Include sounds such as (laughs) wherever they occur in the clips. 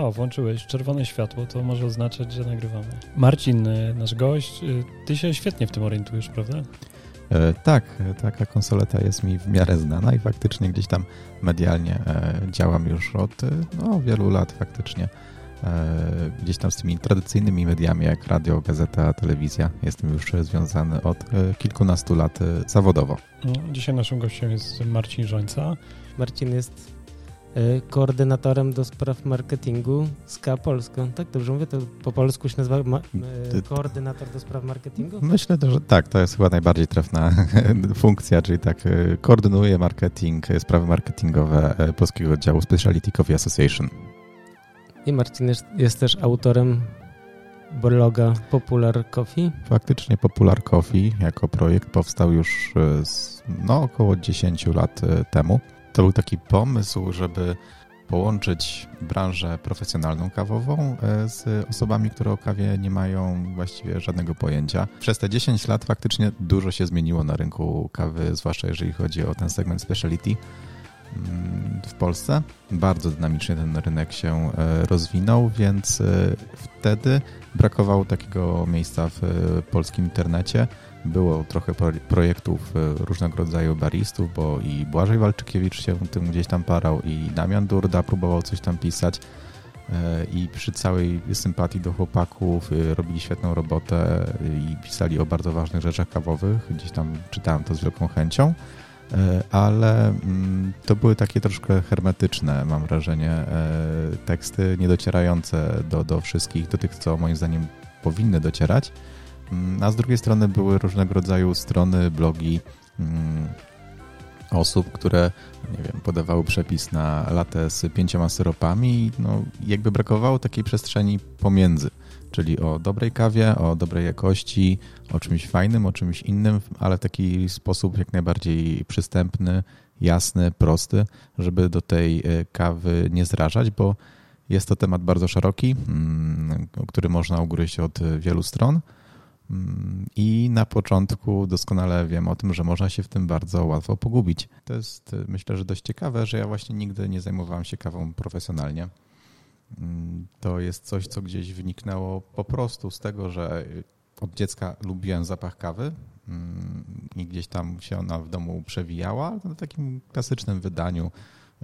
O, włączyłeś czerwone światło, to może oznaczać, że nagrywamy. Marcin, y, nasz gość, y, ty się świetnie w tym orientujesz, prawda? E, tak, taka konsoleta jest mi w miarę znana i faktycznie gdzieś tam medialnie e, działam już od e, no, wielu lat faktycznie. Gdzieś tam z tymi tradycyjnymi mediami jak radio, gazeta, telewizja jestem już związany od kilkunastu lat zawodowo. No, dzisiaj naszym gościem jest Marcin Żońca. Marcin jest E, koordynatorem do spraw marketingu SKA Polska. Tak, dobrze mówię? To po polsku się nazywa ma, e, koordynator do spraw marketingu? Myślę, że tak, to jest chyba najbardziej trafna (laughs) funkcja, czyli tak e, koordynuje marketing, sprawy marketingowe polskiego oddziału Specialty Coffee Association. I Marcin jest, jest też autorem bloga Popular Coffee. Faktycznie Popular Coffee jako projekt powstał już z, no, około 10 lat temu. To był taki pomysł, żeby połączyć branżę profesjonalną kawową e, z osobami, które o kawie nie mają właściwie żadnego pojęcia. Przez te 10 lat faktycznie dużo się zmieniło na rynku kawy, zwłaszcza jeżeli chodzi o ten segment speciality mm, w Polsce. Bardzo dynamicznie ten rynek się e, rozwinął, więc e, wtedy brakowało takiego miejsca w polskim internecie, było trochę projektów e, różnego rodzaju baristów, bo i Błażej Walczykiewicz się tym gdzieś tam parał i Damian Durda próbował coś tam pisać e, i przy całej sympatii do chłopaków e, robili świetną robotę i pisali o bardzo ważnych rzeczach kawowych. Gdzieś tam czytałem to z wielką chęcią, ale mm, to były takie troszkę hermetyczne, mam wrażenie, teksty niedocierające do, do wszystkich, do tych, co moim zdaniem powinny docierać. Mm, a z drugiej strony były różnego rodzaju strony, blogi mm, osób, które nie wiem, podawały przepis na latę z pięcioma syropami no jakby brakowało takiej przestrzeni pomiędzy, czyli o dobrej kawie, o dobrej jakości, o czymś fajnym, o czymś innym, ale w taki sposób jak najbardziej przystępny, jasny, prosty, żeby do tej e, kawy nie zrażać, bo jest to temat bardzo szeroki, mm, który można ugryźć od wielu stron, i na początku doskonale wiem o tym, że można się w tym bardzo łatwo pogubić. To jest myślę, że dość ciekawe, że ja właśnie nigdy nie zajmowałem się kawą profesjonalnie. To jest coś, co gdzieś wyniknęło po prostu z tego, że od dziecka lubiłem zapach kawy mm, i gdzieś tam się ona w domu przewijała, w takim klasycznym wydaniu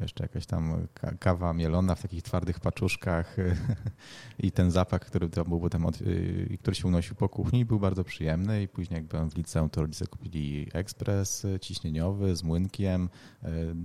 jeszcze jakaś tam kawa mielona w takich twardych paczuszkach (laughs) i ten zapach, który tam był potem, od, y, który się unosił po kuchni był bardzo przyjemny i później jak byłem w liceum, to rodzice kupili ekspres ciśnieniowy z młynkiem.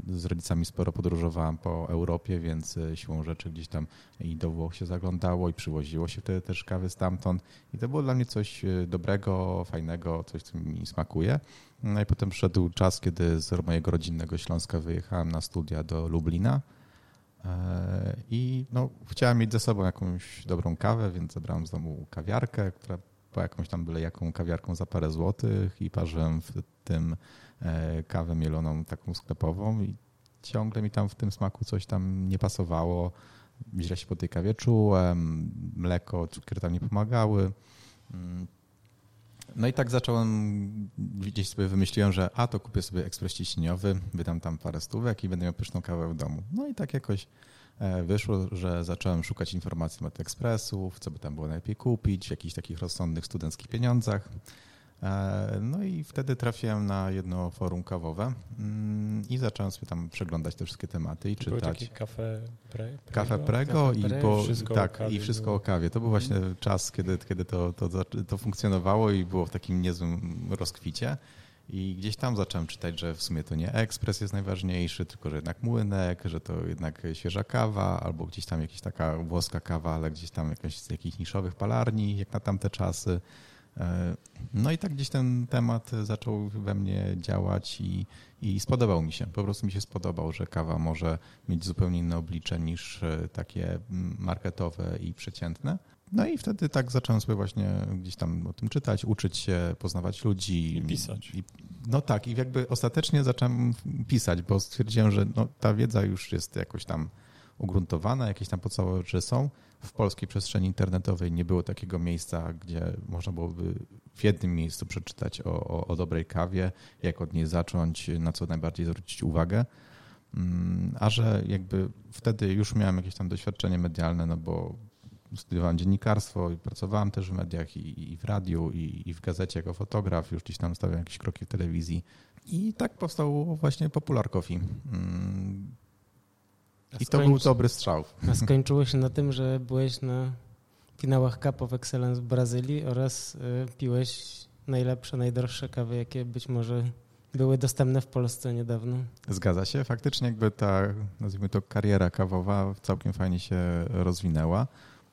Y, z rodzicami sporo podróżowałem po Europie, więc y, siłą rzeczy gdzieś tam i do Włoch się zaglądało i przywoziło się wtedy też kawy stamtąd i to było dla mnie coś dobrego, fajnego, coś, co mi smakuje. No i potem przyszedł czas, kiedy z mojego rodzinnego Śląska wyjechałem na studia do Lublina e, i no, chciałem mieć ze sobą jakąś dobrą kawę, więc zabrałem z domu kawiarkę, która była jakąś tam byle jaką kawiarką za parę złotych i parzyłem w tym e, kawę mieloną taką sklepową i ciągle mi tam w tym smaku coś tam nie pasowało. Źle się po tej kawie czułem, mleko, cukier tam nie pomagały. No i tak zacząłem, gdzieś sobie wymyśliłem, że a to kupię sobie ekspres ciśnieniowy, wydam tam parę stówek i będę miał pyszną kawę w domu. No i tak jakoś e, wyszło, że zacząłem szukać informacji na ekspresów, co by tam było najlepiej kupić, jakichś takich rozsądnych studenckich pieniądzach. E, no i wtedy trafiłem na jedno forum kawowe mm, i zacząłem sobie tam przeglądać te wszystkie tematy i to czytać. Takie kafe pre, prego? Kafe prego i, po, wszystko tak, i wszystko o kawie. To był właśnie czas, kiedy, kiedy to, to, to funkcjonowało i było w takim niezłym rozkwicie. I gdzieś tam zacząłem czytać, że w sumie to nie ekspres jest najważniejszy, tylko że jednak młynek, że to jednak świeża kawa, albo gdzieś tam jakaś taka włoska kawa, ale gdzieś tam jakaś z jakichś niszowych palarni, jak na tamte czasy. E, no i tak gdzieś ten temat zaczął we mnie działać i, i spodobał mi się. Po prostu mi się spodobał, że kawa może mieć zupełnie inne oblicze niż e, takie marketowe i przeciętne. No i wtedy tak zacząłem sobie właśnie gdzieś tam o tym czytać, uczyć się, poznawać ludzi. I pisać. I, no tak, i jakby ostatecznie zacząłem pisać, bo stwierdziłem, że no, ta wiedza już jest jakoś tam ugruntowana, jakieś tam podstawowe rzeczy są. W polskiej przestrzeni internetowej nie było takiego miejsca, gdzie można byłoby w jednym miejscu przeczytać o, o, o dobrej kawie, jak od niej zacząć, na co najbardziej zwrócić uwagę. Mm, a że jakby wtedy już miałem jakieś tam doświadczenie medialne, no bo studiowałem dziennikarstwo i pracowałem też w mediach i, i w radiu i, i, w gazecie jako fotograf, już gdzieś tam stawiałem jakieś kroki w telewizji i tak powstał właśnie Popular Coffee. I to był dobry strzał. (laughs) A skończyło się na tym, że byłeś na finałach Cup of Excellence w Brazylii oraz y, piłeś najlepsze, najdroższe kawy, jakie być może były dostępne w Polsce niedawno. Zgadza się. Faktycznie jakby ta, nazwijmy to, kariera kawowa całkiem fajnie się rozwinęła,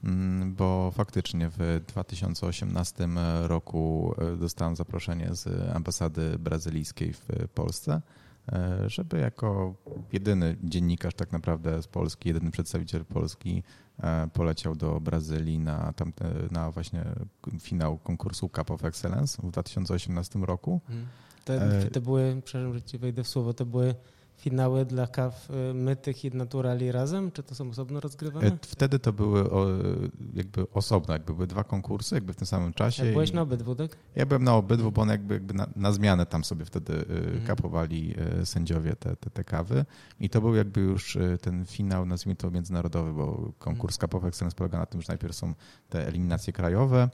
mm, bo faktycznie w 2018 roku e, dostałem zaproszenie z ambasady brazylijskiej w Polsce, żeby jako jedyny dziennikarz tak naprawdę z Polski, jedyny przedstawiciel Polski e, poleciał do Brazylii na, tamte, na właśnie finał konkursu Cup of Excellence w 2018 roku. Hmm. Te, e, to były, przepraszam, że ci wejdę w słowo, to były finały dla kaw y, mytych i naturali razem, czy to są osobno rozgrywane? E, wtedy to były jakby osobno, jakby były dwa konkursy, jakby w tym samym czasie. Ja byłeś na obydwu, tak? Ja byłem na obydwu, bo one jakby, jakby na, na, zmianę tam sobie wtedy y, mhm. kapowali y, sędziowie te, te, te, kawy i to był jakby już ten finał, nazwijmy to międzynarodowy, bo konkurs mhm. kapowy Excellence polega na tym, że najpierw są te eliminacje krajowe,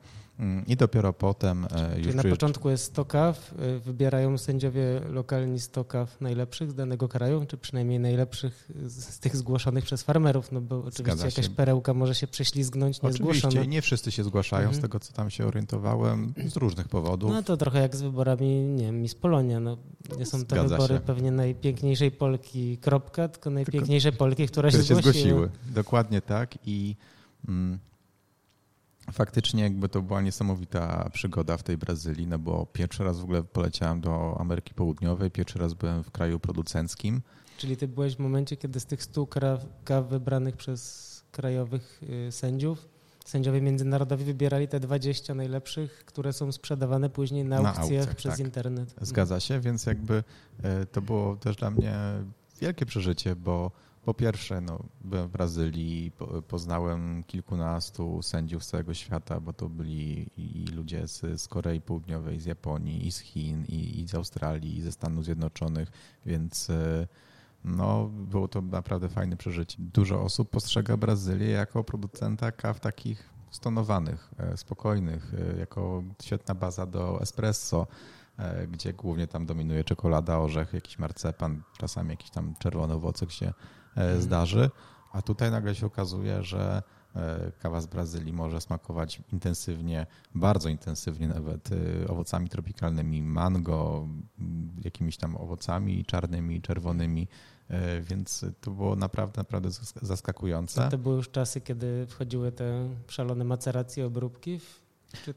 I dopiero potem e, Czyli już... na początku jest 100 kaw, e, wybierają sędziowie lokalni 100 kaw najlepszych z danego kraju, czy przynajmniej najlepszych z tych zgłoszonych przez farmerów, no bo oczywiście jakaś perełka może się prześlizgnąć niezgłoszona. Oczywiście, nie wszyscy się zgłaszają, mhm. z tego co tam się orientowałem, z różnych powodów. No to trochę jak z wyborami, nie wiem, Miss Polonia, no nie są to Zgadza wybory się. pewnie najpiękniejszej Polki, kropka, tylko najpiękniejsze tylko, Polki, które się, zgłosiły. zgłosiły. Dokładnie tak i... Mm, Faktycznie jakby to była niesamowita przygoda w tej Brazylii, no bo pierwszy raz w ogóle poleciałem do Ameryki Południowej, pierwszy raz byłem w kraju producenckim. Czyli ty byłeś w momencie, kiedy z tych stu kaw wybranych przez krajowych y, sędziów, sędziowie międzynarodowi wybierali te 20 najlepszych, które są sprzedawane później na, na aukcjach, aukcjach przez tak. internet. Zgadza się, więc jakby e, to było też dla mnie wielkie przeżycie, bo po pierwsze, no, byłem w Brazylii, poznałem kilkunastu sędziów z całego świata, bo to byli i ludzie z, z Korei Południowej, z Japonii, i z Chin, i, i z Australii, i ze Stanów Zjednoczonych, więc e, no, było to naprawdę fajne przeżycie. Dużo osób postrzega Brazylię jako producenta kaw takich stonowanych, e, spokojnych, e, jako świetna baza do espresso, gdzie głównie tam dominuje czekolada, orzech, jakiś marcepan, czasami jakiś tam czerwony owocek się E, zdarzy, a tutaj nagle się okazuje, że e, kawa z Brazylii może smakować intensywnie, bardzo intensywnie nawet e, owocami tropikalnymi, mango, jakimiś tam owocami czarnymi, czerwonymi, więc to było naprawdę, naprawdę zaskakujące. To były już czasy, kiedy wchodziły te szalone maceracje, obróbki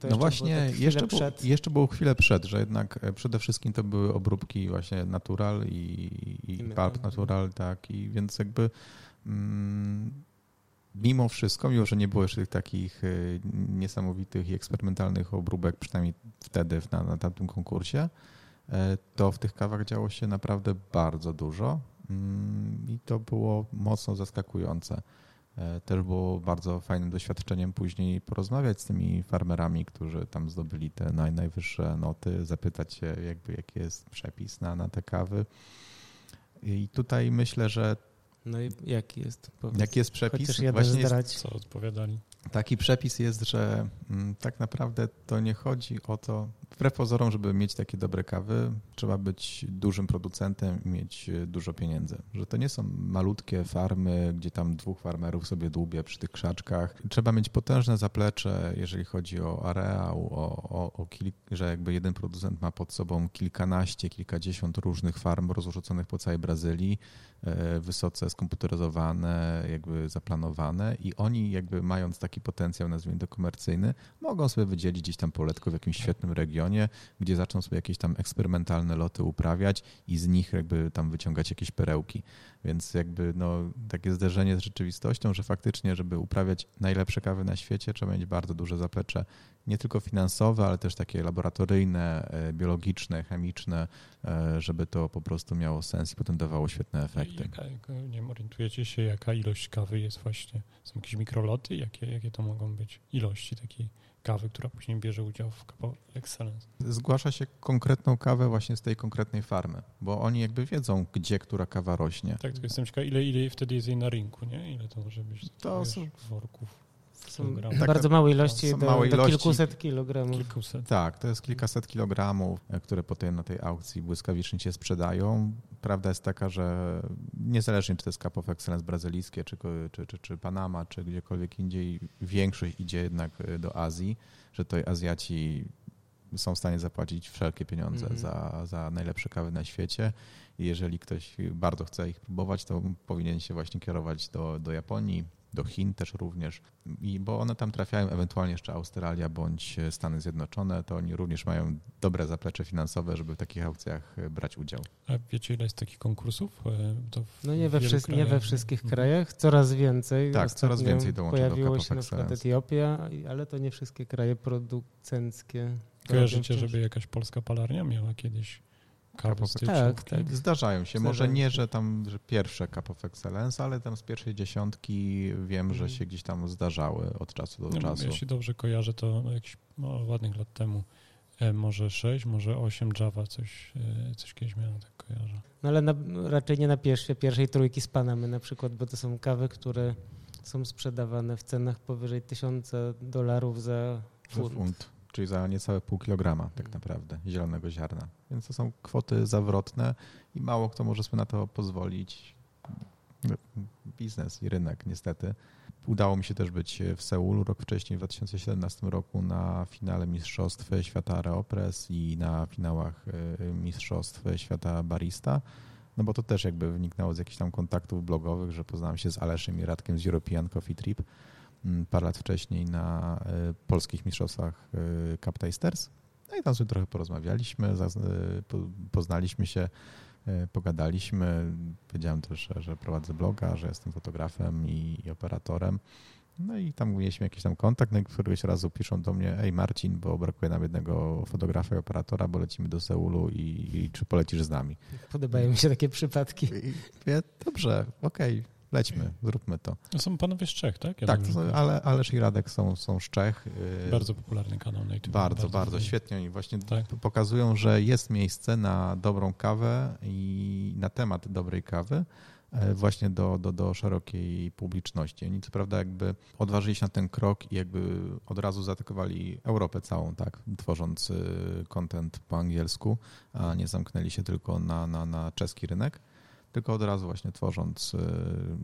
no właśnie, jeszcze, było, jeszcze było chwilę przed, że jednak e, przede wszystkim to były obróbki właśnie natural i, i, I pulp natural, tak, i więc jakby mm, mimo wszystko, mimo że nie było jeszcze tych takich e, niesamowitych i eksperymentalnych obróbek, przynajmniej wtedy na, na tamtym konkursie, e, to w tych kawach działo się naprawdę bardzo dużo mm, i to było mocno zaskakujące. E, też było bardzo fajnym doświadczeniem później porozmawiać z tymi farmerami, którzy tam zdobyli te naj, najwyższe noty, zapytać się, jakby, jaki jest przepis na, na te kawy. I tutaj myślę, że. No i jaki jest? Powiedz, jaki jest przepis? Właśnie jest, co odpowiadali. Taki przepis jest, że mm, tak naprawdę to nie chodzi o to, wbrew pozorom, żeby mieć takie dobre kawy, trzeba być dużym producentem i mieć e, dużo pieniędzy. Że to nie są malutkie farmy, gdzie tam dwóch farmerów sobie dłubie przy tych krzaczkach. Trzeba mieć potężne zaplecze, jeżeli chodzi o areał, o, o, o kil... że jakby jeden producent ma pod sobą kilkanaście, kilkadziesiąt różnych farm rozrzuconych po całej Brazylii, e, wysoce skomputeryzowane, jakby zaplanowane i oni jakby mając taki potencjał, nazwijmy to komercyjny, mogą sobie wydzielić gdzieś tam poletko w jakimś świetnym regionie, gdzie zaczną sobie jakieś tam eksperymentalne loty uprawiać i z nich jakby tam wyciągać jakieś perełki. Więc jakby no, takie zderzenie z rzeczywistością, że faktycznie, żeby uprawiać najlepsze kawy na świecie, trzeba mieć bardzo duże zaplecze, nie tylko finansowe, ale też takie laboratoryjne, e, biologiczne, chemiczne, e, żeby to po prostu miało sens i potem dawało świetne efekty. Jaka, nie wiem, orientujecie się, jaka ilość kawy jest właśnie? Są jakieś mikroloty? Jakie, jakie jakie to mogą być ilości takiej kawy, która później bierze udział w Cup Excellence. Zgłasza się konkretną kawę właśnie z tej konkretnej farmy, bo oni jakby wiedzą, gdzie która kawa rośnie. Tak, tylko jestem ciekaw, ile, ile wtedy jest jej na rynku, nie? Ile to może być to wiesz, są... worków. Są tak, bardzo małe ilości, do, małe ilości, do kilkuset kilogramów. Kilkuset. Tak, to jest kilkaset kilogramów, e, które potem na tej aukcji błyskawicznie się sprzedają. Prawda jest taka, że niezależnie czy to jest Cup of Excellence brazylijskie, czy, czy, czy, czy Panama, czy gdziekolwiek indziej, większość idzie jednak e, do Azji, że to Azjaci są w stanie zapłacić wszelkie pieniądze mm -hmm. za, za najlepsze kawy na świecie. I jeżeli ktoś bardzo chce ich próbować, to powinien się właśnie kierować do, do Japonii, do Chin też również, I, bo one tam trafiają, ewentualnie jeszcze Australia bądź Stany Zjednoczone, to oni również mają dobre zaplecze finansowe, żeby w takich aukcjach e, brać udział. A wiecie, ile jest takich konkursów? E, no nie we, wszy nie we wszystkich mhm. krajach, coraz więcej. Tak, coraz więcej dołączy Pojawiło do się na przykład Etiopia, ale to nie wszystkie kraje producenckie. Kojarzycie, żeby jakaś polska palarnia miała kiedyś Cup of tak, tak. Zdarzają się. Może nie, że tam że pierwsze Cup of Excellence, ale tam z pierwszej dziesiątki wiem, że mhm. się gdzieś tam zdarzały od czasu do no, czasu. Jeśli dobrze kojarzę, to no, jakiś no, ładnych lat temu e, może 6, może 8 Java coś, e, coś kiedyś miałem, tak kojarzę. No ale na, raczej nie na pierwszej, pierwszej trójki z Panamy na przykład, bo to są kawy, które są sprzedawane w cenach powyżej 1000 dolarów za funt. Czyli za niecałe pół kilograma tak naprawdę zielonego ziarna. Więc to są kwoty zawrotne i mało kto może sobie na to pozwolić. Biznes i rynek niestety. Udało mi się też być w Seulu rok wcześniej, w 2017 roku na finale Mistrzostw Świata Areopress i na finałach y, Mistrzostw Świata Barista. No bo to też jakby wyniknęło z jakichś tam kontaktów blogowych, że poznałem się z Aleszem i Radkiem z European Coffee Trip Mm, parę lat wcześniej na e, polskich mistrzostwach e, Cup Tasters. No i tam sobie trochę porozmawialiśmy, e, poznaliśmy się, pogadaliśmy. Powiedziałem też, że prowadzę bloga, że jestem fotografem i, i operatorem. No i tam mieliśmy jakiś tam kontakt, no i któregoś razu piszą do mnie, ej Marcin, bo brakuje nam jednego fotografa i operatora, bo lecimy do Seulu i, i czy polecisz z nami? Podobają mi się takie przypadki. I, ja, dobrze, okej, okay lećmy, zróbmy to. To są panowie z Czech, tak? Ja tak, ale Alesz i Radek są, są z Czech. Y, bardzo popularny kanał na YouTube. Bardzo, bardzo, bardzo świetnie. Oni właśnie tak. pokazują, że jest miejsce na dobrą kawę i na temat dobrej kawy e, właśnie do, do, do szerokiej publiczności. Oni co prawda jakby odważyli się na ten krok i jakby od razu zaatakowali Europę całą, tak, tworząc content po angielsku, a nie zamknęli się tylko na, na, na czeski rynek tylko od razu właśnie tworząc y,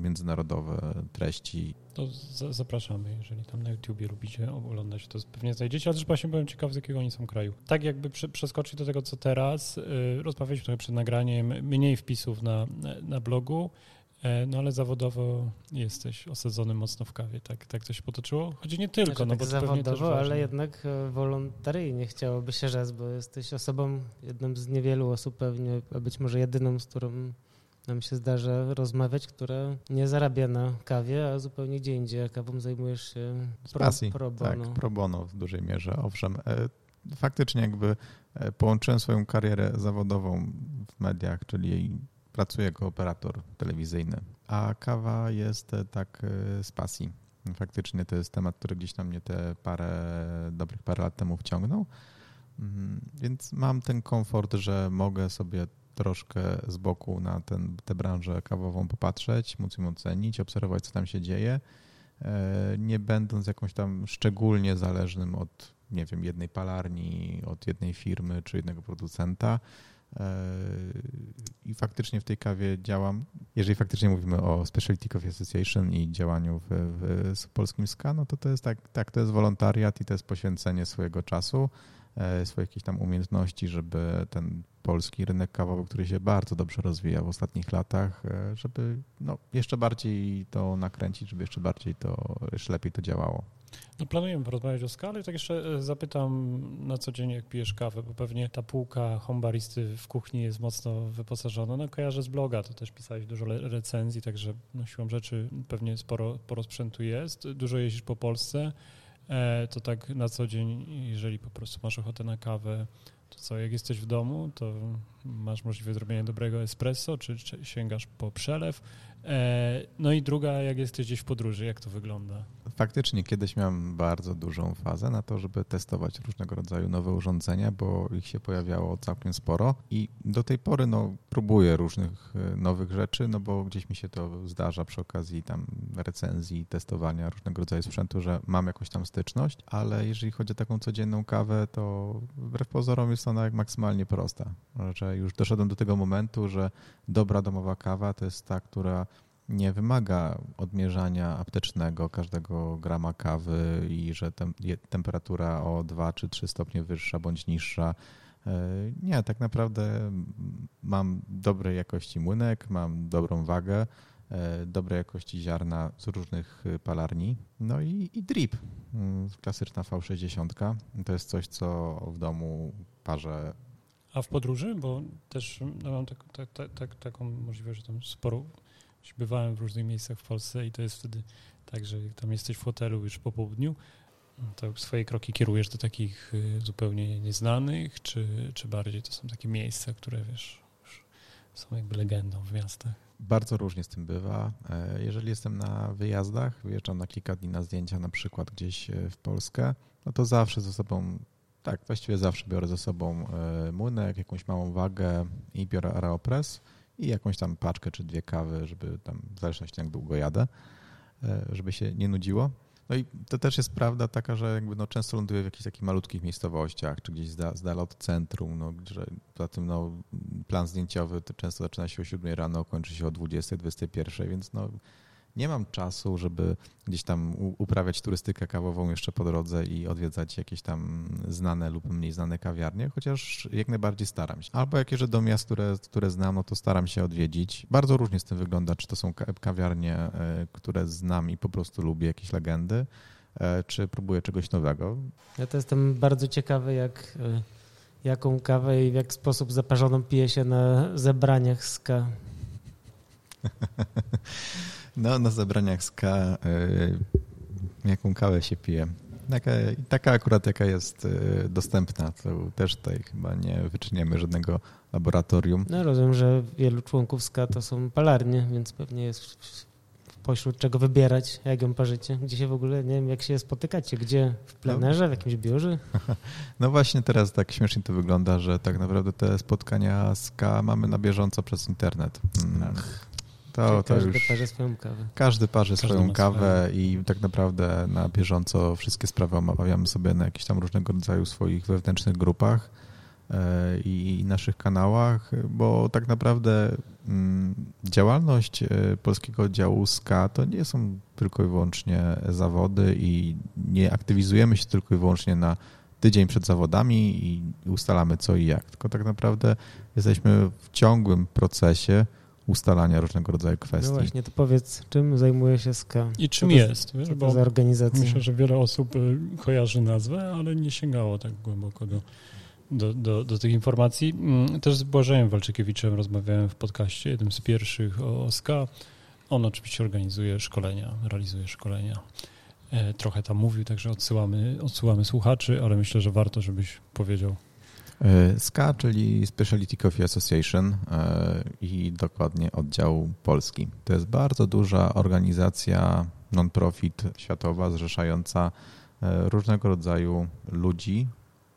międzynarodowe treści. To zapraszamy, jeżeli tam na YouTubie lubicie oglądać, to pewnie znajdziecie, ale też właśnie byłem ciekaw, z jakiego oni są kraju. Tak jakby przeskoczyć do tego, co teraz, y, rozmawialiśmy trochę przed nagraniem, mniej wpisów na, na blogu, e, no ale zawodowo jesteś osadzony mocno w kawie, tak, tak to się potoczyło? Choć nie tylko, znaczy, no tak bo zawodowo, ale jednak e, wolontaryjnie chciałoby się rzec, bo jesteś osobą, jedną z niewielu osób pewnie, a być może jedyną, z którą nam się zdarza rozmawiać, która nie zarabia na kawie, a zupełnie gdzie indziej, a kawą zajmujesz się pro, pro bono. Tak, pro bono w dużej mierze, owszem. E, faktycznie jakby e, połączyłem swoją karierę zawodową w mediach, czyli pracuję jako operator telewizyjny, a kawa jest e, tak z pasji. Faktycznie to jest temat, który gdzieś na mnie te parę, dobrych parę lat temu wciągnął. Mm, więc mam ten komfort, że mogę sobie troszkę z boku na ten, tę branżę kawową popatrzeć, móc ją ocenić, obserwować, co tam się dzieje, e, nie będąc jakąś tam szczególnie zależnym od, nie wiem, jednej palarni, od jednej firmy czy jednego producenta. E, I faktycznie w tej kawie działam. Jeżeli faktycznie mówimy o Specialty Coffee Association i działaniu w, w, polskim SKA, no to to jest tak, tak, to jest wolontariat i to jest poświęcenie swojego czasu, swoich jakichś tam umiejętności, żeby ten polski rynek kawowy, który się bardzo dobrze rozwija w ostatnich latach, e, żeby no, jeszcze bardziej to nakręcić, żeby jeszcze bardziej to, jeszcze lepiej to działało. No planujemy porozmawiać o skali, tak jeszcze e, zapytam na co dzień, jak pijesz kawę, bo pewnie ta półka hombaristy w kuchni jest mocno wyposażona. No kojarzę z bloga, to też pisałeś dużo recenzji, także no, siłą rzeczy pewnie sporo, sporo sprzętu jest. Dużo jeździsz po Polsce, e, to tak na co dzień, jeżeli po prostu masz ochotę na kawę, to co, jak jesteś w domu, to masz możliwość zrobienia dobrego espresso, czy, sięgasz po przelew, E, no i druga, jak jesteś gdzieś w podróży, jak to wygląda? Faktycznie kiedyś miałem bardzo dużą fazę na to, żeby testować różnego rodzaju nowe urządzenia, bo ich się pojawiało całkiem sporo i do tej pory no, próbuję różnych e, nowych rzeczy, no bo gdzieś mi się to zdarza przy okazji tam recenzji, testowania różnego rodzaju sprzętu, że mam jakąś tam styczność, ale jeżeli chodzi o taką codzienną kawę, to wbrew pozorom jest ona maksymalnie prosta, że już doszedłem do tego momentu, że dobra domowa kawa to jest ta, która nie wymaga odmierzania aptecznego każdego grama kawy i że tem, temperatura o 2 czy 3 stopnie wyższa bądź niższa. E, nie, tak naprawdę mam dobrej jakości młynek, mam dobrą wagę, e, dobrej jakości ziarna z różnych palarni. No i, i drip, mm, klasyczna V60. To jest coś, co w domu parzę. A w podróży? Bo też no, mam tak, tak, tak, tak taką możliwość, że tam sporo bywałem w różnych miejscach w Polsce i to jest wtedy tak, że jak tam jesteś w hotelu już po południu, to swoje kroki kierujesz do takich y, zupełnie nieznanych, czy, czy bardziej to są takie miejsca, które wiesz, są jakby legendą w miastach? Bardzo różnie z tym bywa. E, jeżeli jestem na wyjazdach, wyjeżdżam na kilka dni na zdjęcia na przykład gdzieś e, w Polskę, no to zawsze ze sobą, tak, właściwie zawsze biorę ze sobą e, młynek, jakąś małą wagę i biorę Aeropress i jakąś tam paczkę czy dwie kawy, żeby tam, w zależności jak długo jadę, e, żeby się nie nudziło. No i to też jest prawda taka, że jakby no często ląduję w jakichś takich malutkich miejscowościach, czy gdzieś z dala od centrum, no, że poza tym no, plan zdjęciowy to często zaczyna się o 7 rano, kończy się o 20, 21, więc no, nie mam czasu, żeby gdzieś tam uprawiać turystykę kawową jeszcze po drodze i odwiedzać jakieś tam znane lub mniej znane kawiarnie, chociaż jak najbardziej staram się. Albo jak jeżdżę do miast, które, które znam, no to staram się odwiedzić. Bardzo różnie z tym wygląda, czy to są kawiarnie, e, które znam i po prostu lubię, jakieś legendy, e, czy próbuję czegoś nowego. Ja to jestem bardzo ciekawy, jak, e, jaką kawę i w jaki sposób zaparzoną pije się na zebraniach z K. (laughs) No, na zebraniach z K y, jaką kawę się pije. Taka, taka akurat, jaka jest y, dostępna, to też tutaj chyba nie wyczyniamy żadnego laboratorium. No rozumiem, że wielu członków SKA to są palarnie, więc pewnie jest pośród czego wybierać, jak ją parzycie. Gdzie się w ogóle, nie wiem, jak się spotykacie, gdzie? W plenerze, w jakimś biurze? (laughs) No właśnie teraz tak śmiesznie to wygląda, że tak naprawdę te spotkania z K mamy na bieżąco przez internet. Mm. Ach. To, to każdy już... parzy swoją kawę. Każdy parzy każdy swoją kawę i tak naprawdę na bieżąco wszystkie sprawy omawiamy sobie na jakichś tam różnego rodzaju swoich wewnętrznych grupach e, i naszych kanałach, bo tak naprawdę mm, działalność e, polskiego oddziału SKA to nie są tylko i wyłącznie zawody i nie aktywizujemy się tylko i wyłącznie na tydzień przed zawodami i ustalamy co i jak, tylko tak naprawdę jesteśmy w ciągłym procesie ustalania różnego rodzaju kwestii. No właśnie, to powiedz, czym zajmuje się SKA? I czym to jest? Wiesz, bo za organizacja? Myślę, że wiele osób y, kojarzy nazwę, ale nie sięgało tak głęboko do, do, do, do tych informacji. Mm, też z Błażejem Walczykiewiczem rozmawiałem w podcaście, jednym z pierwszych o SKA. On oczywiście organizuje szkolenia, realizuje szkolenia. E, trochę tam mówił, także odsyłamy, odsyłamy słuchaczy, ale myślę, że warto, żebyś powiedział E, SCA, czyli Specialty Coffee Association e, i dokładnie oddział polski. To jest bardzo duża organizacja non-profit światowa zrzeszająca e, różnego rodzaju ludzi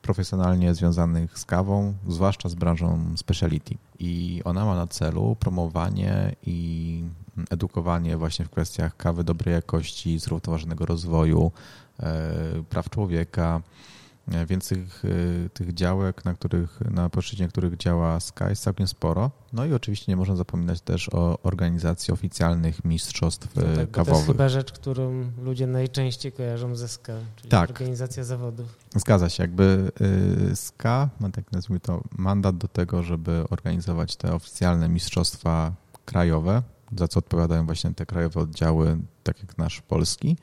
profesjonalnie związanych z kawą, zwłaszcza z branżą speciality. I ona ma na celu promowanie i edukowanie właśnie w kwestiach kawy dobrej jakości, zrównoważonego rozwoju, praw człowieka, więc tych, e, tych działek, na, których, na płaszczyźnie których działa Sky jest całkiem sporo. No i oczywiście nie można zapominać też o organizacji oficjalnych mistrzostw no tak, kawowych. To jest chyba rzecz, którą ludzie najczęściej kojarzą ze SKA, czyli tak. organizacja zawodów. Zgadza się, jakby SKA ma tak nazwijmy to mandat do tego, żeby organizować te oficjalne mistrzostwa krajowe, za co odpowiadają właśnie te krajowe oddziały, tak jak nasz polski.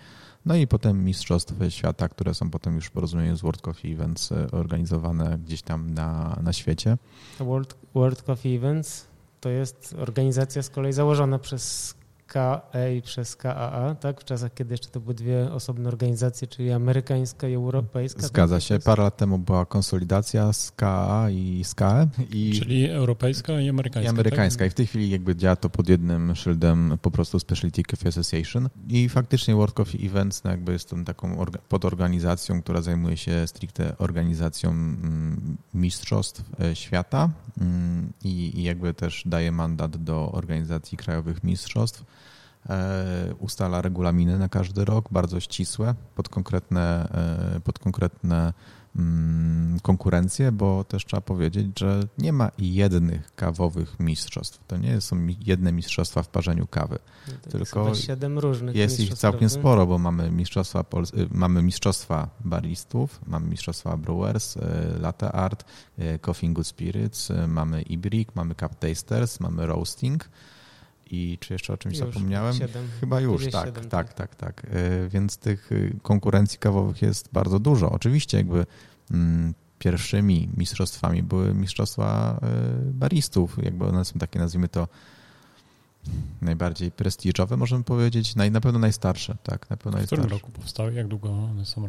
No i potem Mistrzostwa Świata, które są potem już w porozumieniu z World Coffee Events e, organizowane gdzieś tam na, na świecie. World, World Coffee Events to jest organizacja z kolei założona przez KA przez KAA, tak? W czasach, kiedy jeszcze to były dwie osobne organizacje, czyli amerykańska i europejska. Zgadza tak? się. Parę lat temu była konsolidacja z KAA i SKAE. I, czyli europejska i amerykańska. I amerykańska. Tak? I w tej chwili jakby działa to pod jednym szyldem po prostu Specialty Coffee Association. I faktycznie World Coffee Events no jakby jest tą taką podorganizacją, która zajmuje się stricte organizacją mm, mistrzostw e, świata mm, i, i jakby też daje mandat do organizacji krajowych mistrzostw. E, ustala regulaminy na każdy rok, bardzo ścisłe, pod konkretne, e, pod konkretne mm, konkurencje, bo też trzeba powiedzieć, że nie ma jednych kawowych mistrzostw. To nie są jedne mistrzostwa w parzeniu kawy. No tylko jest siedem różnych Jest ich całkiem sporo, bo mamy mistrzostwa, y, mamy mistrzostwa baristów, mamy mistrzostwa brewers, y, latte art, y, coffee good spirits, mamy ibrik, mamy cup tasters, mamy roasting i czy jeszcze o czymś już, zapomniałem? 7, Chyba już, tak, 7, tak, tak, tak, tak. Więc tych y, konkurencji kawowych jest bardzo dużo. Oczywiście jakby mm, pierwszymi mistrzostwami były mistrzostwa y, baristów, jakby one są takie, nazwijmy to, najbardziej prestiżowe, możemy powiedzieć, naj, na pewno najstarsze, tak, na pewno W którym roku powstały? Jak długo one są?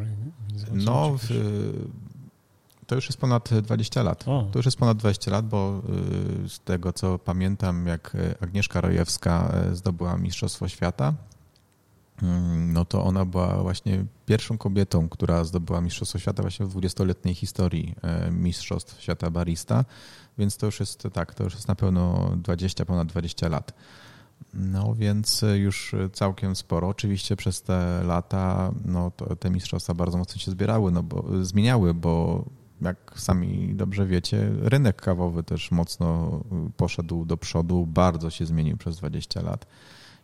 No, w, to już jest ponad 20 lat. O. To już jest ponad 20 lat, bo y, z tego co pamiętam, jak Agnieszka Rojewska y, zdobyła Mistrzostwo Świata, mm, no to ona była właśnie pierwszą kobietą, która zdobyła Mistrzostwo Świata właśnie w 20-letniej historii y, Mistrzostw Świata Barista, więc to już jest tak, to już jest na pewno 20, ponad 20 lat. No więc już całkiem sporo. Oczywiście przez te lata no, te mistrzostwa bardzo mocno się zbierały, no bo zmieniały, bo jak sami dobrze wiecie, rynek kawowy też mocno poszedł do przodu, bardzo się zmienił przez 20 lat.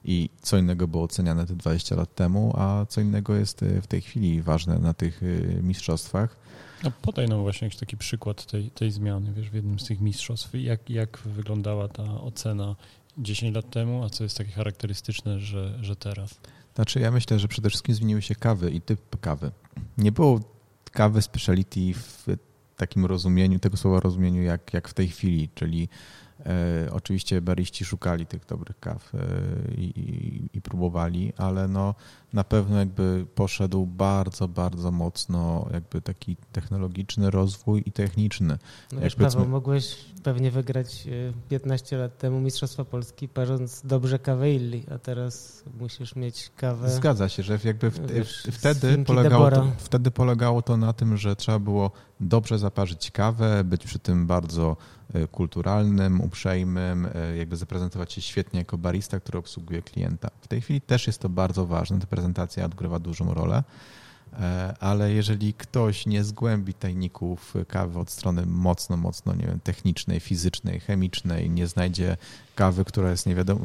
I co innego było oceniane te 20 lat temu, a co innego jest w tej chwili ważne na tych y, mistrzostwach. No podaj nam właśnie jakiś taki przykład tej, tej zmiany, wiesz, w jednym z tych mistrzostw. Jak, jak wyglądała ta ocena 10 lat temu, a co jest takie charakterystyczne, że, że teraz? Znaczy ja myślę, że przede wszystkim zmieniły się kawy i typ kawy. Nie było kawy speciality w takim rozumieniu, tego słowa rozumieniu, jak, jak w tej chwili, czyli oczywiście bariści szukali tych dobrych kaw e, i, i, i, próbowali, ale no na pewno jakby poszedł bardzo, bardzo mocno jakby taki technologiczny rozwój i techniczny. No wiesz, Paweł, mogłeś pewnie wygrać 15 e, lat temu Mistrzostwa Polski parząc dobrze kawę Illi, a teraz musisz mieć kawę... Zgadza się, że jakby w, wiesz, wtedy, polegało to, wtedy polegało to na tym, że trzeba było dobrze zaparzyć kawę, być przy tym bardzo e, kulturalnym, uprzejmym, e, jakby zaprezentować się świetnie jako barista, który obsługuje klienta. W tej chwili też jest to bardzo ważne, te prezentacja odgrywa dużą rolę, e, ale jeżeli ktoś nie zgłębi tajników kawy od strony mocno, mocno, nie wiem, technicznej, fizycznej, chemicznej, nie znajdzie kawy, która jest nie wiadomo,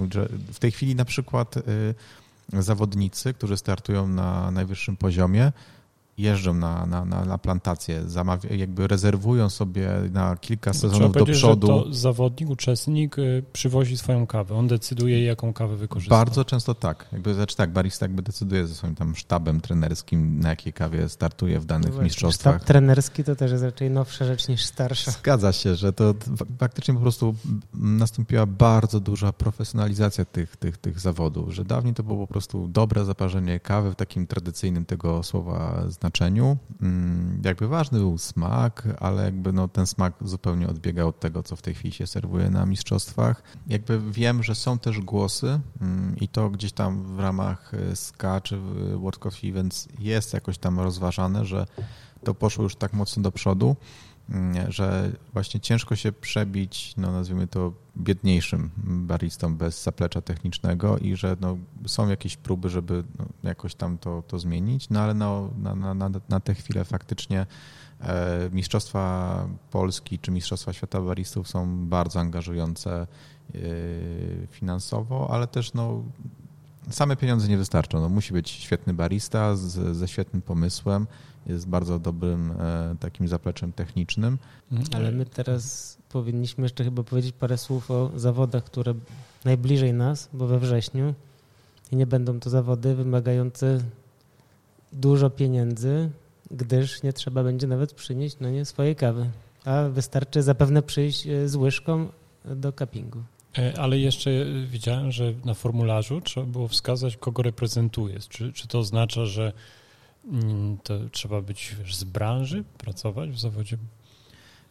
w tej chwili na przykład y, zawodnicy, którzy startują na najwyższym poziomie, jeżdżą na, na, na, na plantację, zamawia, jakby rezerwują sobie na kilka sezonów do przodu. Że to zawodnik, uczestnik y, przywozi swoją kawę. On decyduje, jaką kawę wykorzysta. Bardzo często tak. Jakby, znaczy tak, barista jakby decyduje ze swoim tam sztabem trenerskim, na jakiej kawie startuje w danych no mistrzostwach. Sztab trenerski to też jest raczej nowsza rzecz niż starsza. Zgadza się, że to faktycznie po prostu nastąpiła bardzo duża profesjonalizacja tych, tych, tych zawodów, że dawniej to było po prostu dobre zaparzenie kawy w takim tradycyjnym tego słowa znaczeniu znaczeniu. Mm, jakby ważny był smak, ale jakby no, ten smak zupełnie odbiegał od tego, co w tej chwili się serwuje na mistrzostwach. Jakby wiem, że są też głosy mm, i to gdzieś tam w ramach y, SKA czy World Coffee Events jest jakoś tam rozważane, że to poszło już tak mocno do przodu, że właśnie ciężko się przebić, no nazwijmy to biedniejszym baristą bez zaplecza technicznego i że no, są jakieś próby, żeby no, jakoś tam to, to zmienić, no ale no, na, na, na, na tę chwilę faktycznie e, Mistrzostwa Polski czy Mistrzostwa Świata Baristów są bardzo angażujące e, finansowo, ale też no, same pieniądze nie wystarczą. No, musi być świetny barista z, ze świetnym pomysłem, jest bardzo dobrym e, takim zapleczem technicznym. Ale my teraz powinniśmy jeszcze chyba powiedzieć parę słów o zawodach, które najbliżej nas, bo we wrześniu i nie będą to zawody wymagające dużo pieniędzy, gdyż nie trzeba będzie nawet przynieść no nie swojej kawy, a wystarczy zapewne przyjść e, z łyżką do cuppingu. E, ale jeszcze widziałem, że na formularzu trzeba było wskazać, kogo reprezentujesz. Czy, czy to oznacza, że to trzeba być wiesz, z branży, pracować w zawodzie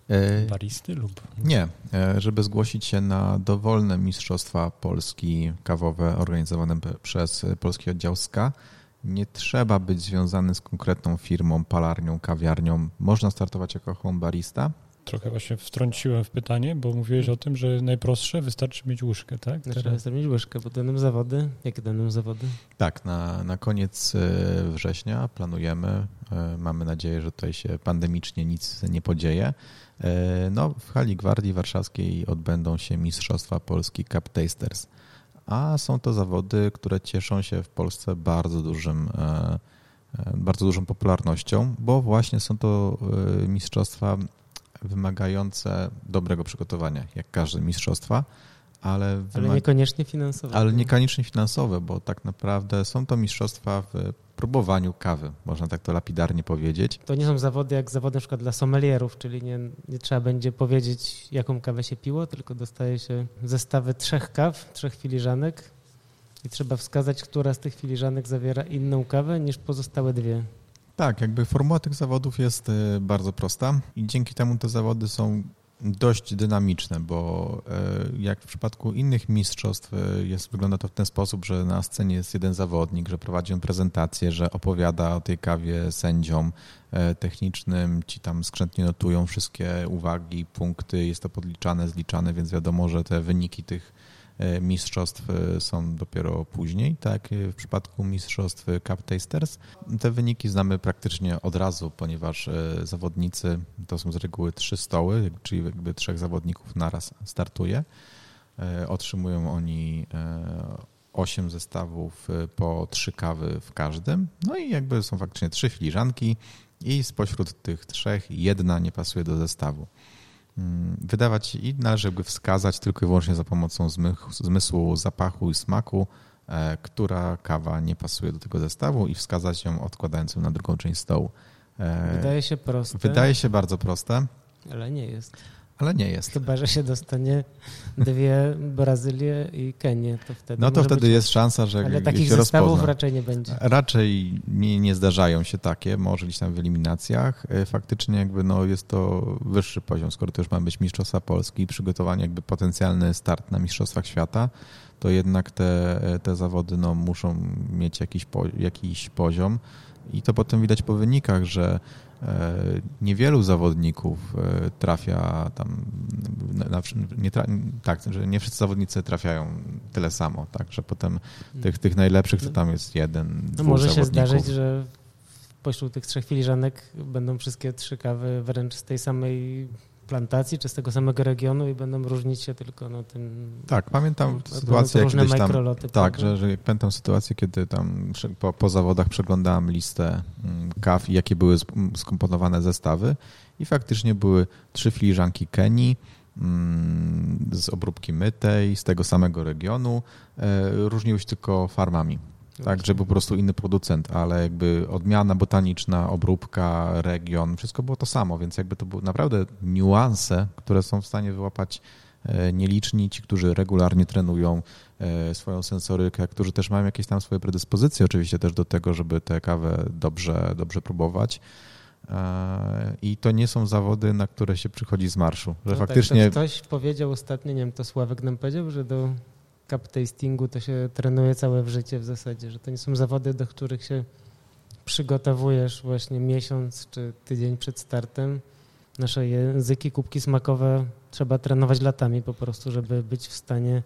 e, baristy lub... Nie, e, żeby zgłosić się na dowolne Mistrzostwa Polski kawowe organizowane przez Polski Oddział SKA, nie trzeba być związany z konkretną firmą, palarnią, kawiarnią. Można startować jako home barista, Trochę właśnie wtrąciłem w pytanie, bo mówiłeś o tym, że najprostsze wystarczy mieć łyżkę, tak? Znaczy, wystarczy mieć łyżkę, bo będą zawody. Jakie będą zawody? Tak, na, na koniec e, września planujemy. E, mamy nadzieję, że tutaj się pandemicznie nic nie podzieje. E, no, w hali Gwardii Warszawskiej odbędą się Mistrzostwa Polski Cup Tasters, a są to zawody, które cieszą się w Polsce bardzo dużym bardzo dużą popularnością, bo właśnie są to mistrzostwa wymagające dobrego przygotowania, jak każde mistrzostwa, ale, ale niekoniecznie finansowe. Ale niekoniecznie finansowe, bo tak naprawdę są to mistrzostwa w próbowaniu kawy, można tak to lapidarnie powiedzieć. To nie są zawody jak zawody na przykład dla sommelierów, czyli nie, nie trzeba będzie powiedzieć, jaką kawę się piło, tylko dostaje się zestawy trzech kaw, trzech filiżanek i trzeba wskazać, która z tych filiżanek zawiera inną kawę niż pozostałe dwie. Tak, jakby formuła tych zawodów jest y, bardzo prosta i dzięki temu te zawody są dość dynamiczne, bo y, jak w przypadku innych mistrzostw y, jest, wygląda to w ten sposób, że na scenie jest jeden zawodnik, że prowadzi on prezentację, że opowiada o tej kawie sędziom technicznym, ci tam skrzętnie notują wszystkie uwagi, punkty, jest to podliczane, zliczane, więc wiadomo, że te wyniki tych E, mistrzostw e, są dopiero później, tak w przypadku mistrzostw Cup Tasters. Te wyniki znamy praktycznie od razu, ponieważ e, zawodnicy to są z reguły trzy stoły, czyli jakby trzech zawodników naraz startuje. Otrzymują oni osiem zestawów po trzy kawy w każdym. No i jakby są faktycznie trzy filiżanki i spośród tych trzech jedna nie pasuje do zestawu. Mm, wydawać i należy wskazać tylko i wyłącznie za pomocą zmysłu zapachu i smaku, e, która kawa nie pasuje do tego zestawu i wskazać ją odkładając ją na drugą część stołu. E, wydaje się proste. Wydaje się bardzo proste. Ale nie jest ale nie jest. Chyba, że się dostanie dwie Brazylię i Kenię, to wtedy. No to wtedy być... jest szansa, że. Ale takich się zestawów rozpozna. raczej nie będzie. Raczej nie, nie zdarzają się takie, może gdzieś tam w eliminacjach. E, faktycznie jakby no jest to wyższy poziom, skoro to już ma być Mistrzostwa Polski i przygotowanie, jakby potencjalny start na Mistrzostwach Świata, to jednak te, te zawody no, muszą mieć jakiś, po, jakiś poziom. I to potem widać po wynikach, że E, niewielu zawodników e, trafia tam, na, nie tra, tak, że nie wszyscy zawodnicy trafiają tyle samo, tak, że potem tych, tych najlepszych to tam jest jeden, no Może się zdarzyć, że pośród tych trzech filiżanek będą wszystkie trzy kawy wręcz z tej samej plantacji, czy z tego samego regionu i będą różnić się tylko na tym. Tak, pamiętam sytuację, kiedyś tam, tak, że, że pamiętam sytuację, kiedy tam po, po zawodach przeglądałem listę mm, kaw i jakie były skomponowane zestawy i faktycznie były trzy filiżanki Kenii, mm, z obróbki mytej, z tego samego regionu, e, różniły się tylko farmami. Tak, że po prostu inny producent, ale jakby odmiana botaniczna, obróbka, region, wszystko było to samo, więc jakby to były naprawdę niuanse, które są w stanie wyłapać e, nieliczni, ci, którzy regularnie trenują e, swoją sensorykę, którzy też mają jakieś tam swoje predyspozycje oczywiście też do tego, żeby tę kawę dobrze, dobrze próbować. E, I to nie są zawody, na które się przychodzi z marszu. Że no faktycznie... Tak, ktoś powiedział ostatnio, nie wiem, to Sławek nam powiedział, że do cup tastingu to się trenuje całe w życie w zasadzie, że to nie są zawody, do których się przygotowujesz właśnie miesiąc czy tydzień przed startem. Nasze języki, kubki smakowe trzeba trenować latami po prostu, żeby być w stanie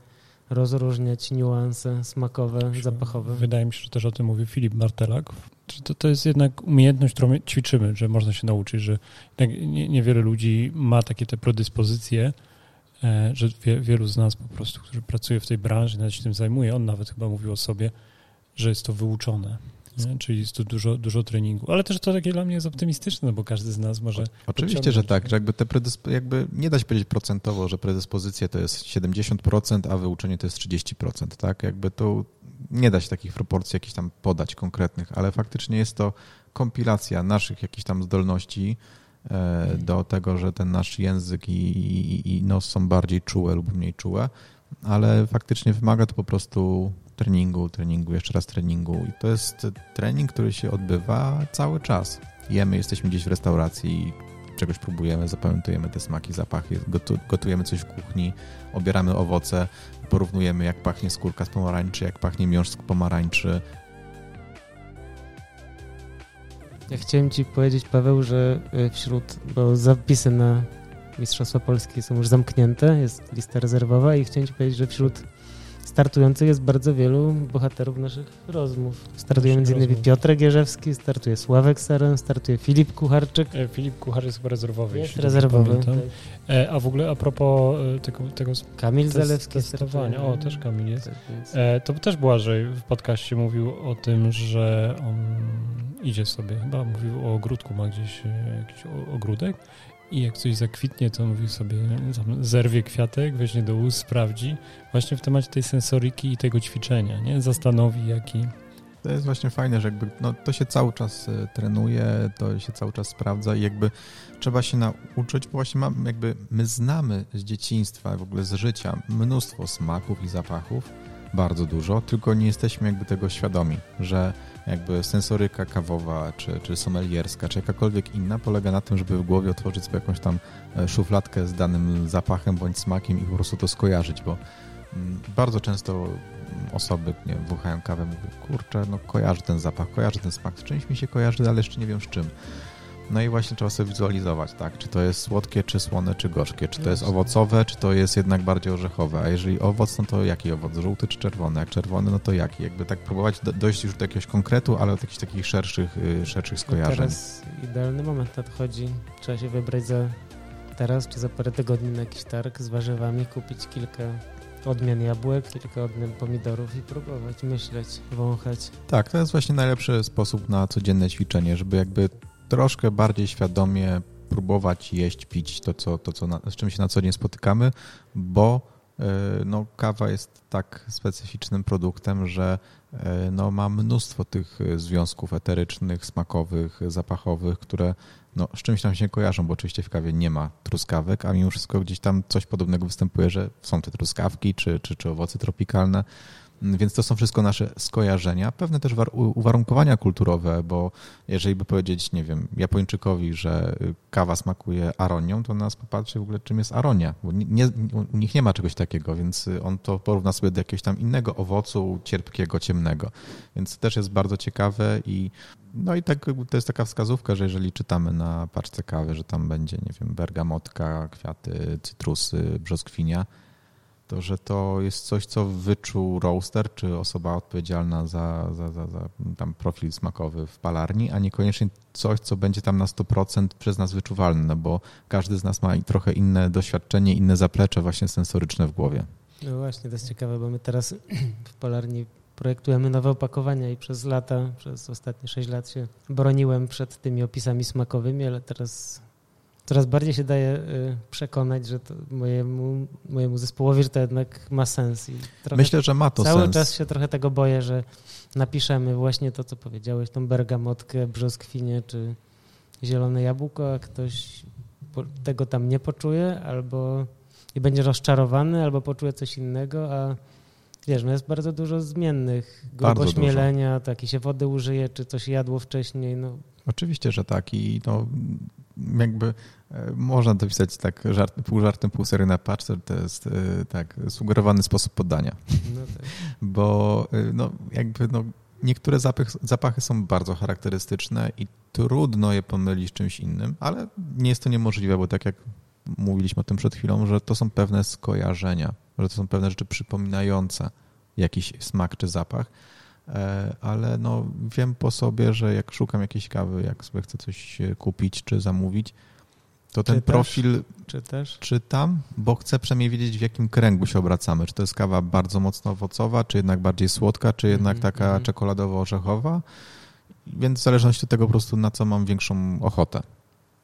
rozróżniać niuanse smakowe, zapachowe. Wydaje mi się, że też o tym mówił Filip Martelak. To, to jest jednak umiejętność, którą ćwiczymy, że można się nauczyć, że niewiele ludzi ma takie te predyspozycje, że wie, wielu z nas po prostu, którzy pracuje w tej branży, nawet się tym zajmuje, on nawet chyba mówił o sobie, że jest to wyuczone. Nie? Czyli jest tu dużo, dużo treningu. Ale też to takie dla mnie jest optymistyczne, bo każdy z nas może. Oczywiście, że tak, że jakby te predysp- jakby nie da się powiedzieć procentowo, że predyspozycja to jest 70%, a wyuczenie to jest 30%. Tak? Jakby to nie da się takich proporcji jakichś tam podać konkretnych, ale faktycznie jest to kompilacja naszych jakichś tam zdolności, E, do tego, że ten nasz język i, i, i nos są bardziej czułe lub mniej czułe, ale faktycznie wymaga to po prostu treningu, treningu, jeszcze raz treningu. I to jest trening, który się odbywa cały czas. Jemy, jesteśmy gdzieś w restauracji, czegoś próbujemy, zapamiętujemy te smaki, zapachy, gotujemy coś w kuchni, obieramy owoce, porównujemy jak pachnie skórka z pomarańczy, jak pachnie miąższ z pomarańczy. Ja chciałem Ci powiedzieć, Paweł, że y, wśród, bo zapisy na Mistrzostwa Polskie są już zamknięte, jest lista rezerwowa i chciałem Ci powiedzieć, że wśród startujących jest bardzo wielu bohaterów naszych rozmów. Startuje między innymi Piotr Gierzewski, startuje Sławek Saren, startuje Filip Kucharczyk. E, Filip Kuchar jest chyba rezerwowy. Jest rezerwowy. Tak. E, a w ogóle a propos e, tego... tego Kamil Zalewski testowania. O, też Kamil jest. Tak, e, to też Błażej w podcaście mówił o tym, że on idzie sobie, chyba mówił o ogródku, ma gdzieś e, jakiś ogródek i jak coś zakwitnie, to mówi sobie, zerwie kwiatek, weźmie do ust, sprawdzi. Właśnie w temacie tej sensoryki i tego ćwiczenia, nie? Zastanowi, jaki... To jest właśnie fajne, że jakby no, to się cały czas e, trenuje, to się cały czas sprawdza i jakby trzeba się nauczyć, bo właśnie mam, jakby my znamy z dzieciństwa, w ogóle z życia mnóstwo smaków i zapachów, bardzo dużo, tylko nie jesteśmy jakby tego świadomi, że jakby sensoryka kawowa, czy, czy sommelierska, czy jakakolwiek inna polega na tym, żeby w głowie otworzyć sobie jakąś tam e, szufladkę z danym zapachem bądź smakiem i po prostu to skojarzyć, bo mm, bardzo często osoby nie wąchają kawę, mówią, kurczę, no kojarzy ten zapach, kojarzy ten smak, z czymś mi się kojarzy, ale jeszcze nie wiem z czym. No i właśnie trzeba sobie wizualizować, tak, czy to jest słodkie, czy słone, czy gorzkie, czy to jest owocowe, czy to jest jednak bardziej orzechowe, a jeżeli owoc, no to jaki owoc, żółty czy czerwony, jak czerwony, no to jaki, jakby tak próbować dojść już do jakiegoś konkretu, ale od jakichś takich szerszych, y, szerszych skojarzeń. No teraz idealny moment nadchodzi, trzeba się wybrać za teraz, czy za parę tygodni na jakiś targ z warzywami, kupić kilka odmian jabłek, kilka odmian pomidorów i próbować, myśleć, wąchać. Tak, to jest właśnie najlepszy sposób na codzienne ćwiczenie, żeby jakby troszkę bardziej świadomie próbować jeść, pić to, co, to co na, z czym się na co dzień spotykamy, bo e, no, kawa jest tak specyficznym produktem, że e, no, ma mnóstwo tych związków eterycznych, smakowych, zapachowych, które no, z czymś tam się kojarzą, bo oczywiście w kawie nie ma truskawek, a mimo wszystko gdzieś tam coś podobnego występuje, że są te truskawki czy, czy, czy owoce tropikalne. Więc to są wszystko nasze skojarzenia, pewne też uwarunkowania kulturowe, bo jeżeli by powiedzieć, nie wiem, Japończykowi, że kawa smakuje aronią, to nas popatrzy w ogóle, czym jest aronia, bo nie, u nich nie ma czegoś takiego, więc on to porówna sobie do jakiegoś tam innego owocu cierpkiego, ciemnego. Więc to też jest bardzo ciekawe i no i tak, to jest taka wskazówka, że jeżeli czytamy na paczce kawy, że tam będzie, nie wiem, bergamotka, kwiaty, cytrusy, brzoskwinia, to, że to jest coś, co wyczuł roaster, czy osoba odpowiedzialna za, za, za, za, tam profil smakowy w palarni, a niekoniecznie coś, co będzie tam na 100% przez nas wyczuwalne, no bo każdy z nas ma trochę inne doświadczenie, inne zaplecze właśnie sensoryczne w głowie. No właśnie, to jest ciekawe, bo my teraz (clears throat) w palarni projektujemy nowe opakowania i przez lata, przez ostatnie 6 lat się broniłem przed tymi opisami smakowymi, ale teraz coraz bardziej się daje y, przekonać, że mojemu, mojemu zespołowi, że to jednak ma sens. I Myślę, że ma to cały sens. Cały czas się trochę tego boję, że napiszemy właśnie to, co powiedziałeś, tą bergamotkę, brzoskwinię czy zielone jabłko, a ktoś tego tam nie poczuje albo i będzie rozczarowany, albo poczuje coś innego, a wiesz, no jest bardzo dużo zmiennych. Grubo śmielenia, tak, i się wody użyje, czy coś jadło wcześniej, no. Oczywiście, że tak i no jakby e, można dopisać tak żart, pół żartem, pół sery na paczce, to jest e, tak sugerowany sposób podania. No tak. (laughs) Bo e, no, jakby no, niektóre zapachy, zapachy są bardzo charakterystyczne i trudno je pomylić z czymś innym, ale nie jest to niemożliwe, bo tak jak mówiliśmy o tym przed chwilą, że to są pewne skojarzenia, że to są pewne rzeczy przypominające jakiś smak czy zapach ale no, wiem po sobie, że jak szukam jakiejś kawy, jak sobie chcę coś kupić czy zamówić, to ten Czytasz? profil Czytasz? czytam, bo chcę przynajmniej wiedzieć, w jakim kręgu się obracamy. Czy to jest kawa bardzo mocno owocowa, czy jednak bardziej słodka, czy jednak mm -hmm. taka -hmm. czekoladowo-orzechowa. Więc w zależności od tego po prostu, na co mam większą ochotę.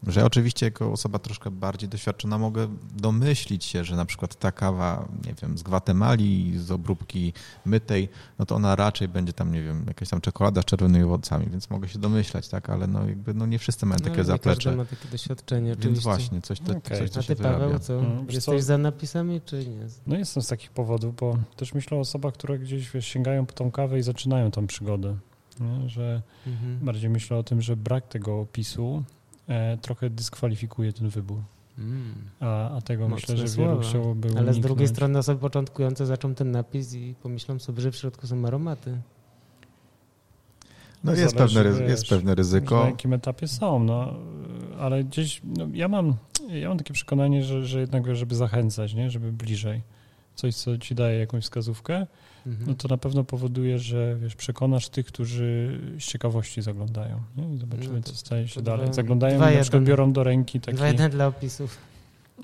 Że ja oczywiście jako osoba troszkę bardziej doświadczona mogę domyślić się, że na przykład ta kawa, nie wiem, z Gwatemali, z obróbki mytej, no to ona raczej będzie tam, nie wiem, jakaś tam czekolada z czerwonymi owocami, więc mogę się domyślać, tak, ale no jakby no nie wszyscy mają No, takie nie zaplecze. każdy ma takie doświadczenie Więc oczywiście. właśnie, coś, to, Okej. coś to A ty Paweł, wyrabia. co? Wiesz Jesteś co? za napisami, czy nie? No jestem z takich powodów, bo też myślę o osobach, które gdzieś wiesz, sięgają po tą kawę i zaczynają tą przygodę. Nie? Że Mhm. bardziej myślę o tym, że brak tego opisu trochę dyskwalifikuje ten wybór. Mm. A, a tego Mocne myślę, że wielu słowa. chciałoby Ale z drugiej uniknąć. strony osoby początkujące zaczą ten napis i pomyślą sobie, że w środku są aromaty. No jest, Zależy, pewne, wiesz, jest pewne Na ryzyko. jakim etapie są, no, ale gdzieś, no, ja mam, ja mam takie przekonanie, że, że jednak, żeby zachęcać, nie, żeby bliżej, coś, co ci daje jakąś wskazówkę, Mhm. no to na pewno powoduje, że, wiesz, przekonasz tych, którzy z ciekawości zaglądają, nie, i zobaczymy, No to- co staje się dalej. dwa- Zaglądają dwa i na przykład jeden. biorą do ręki taki, Dwa jeden dla opisów.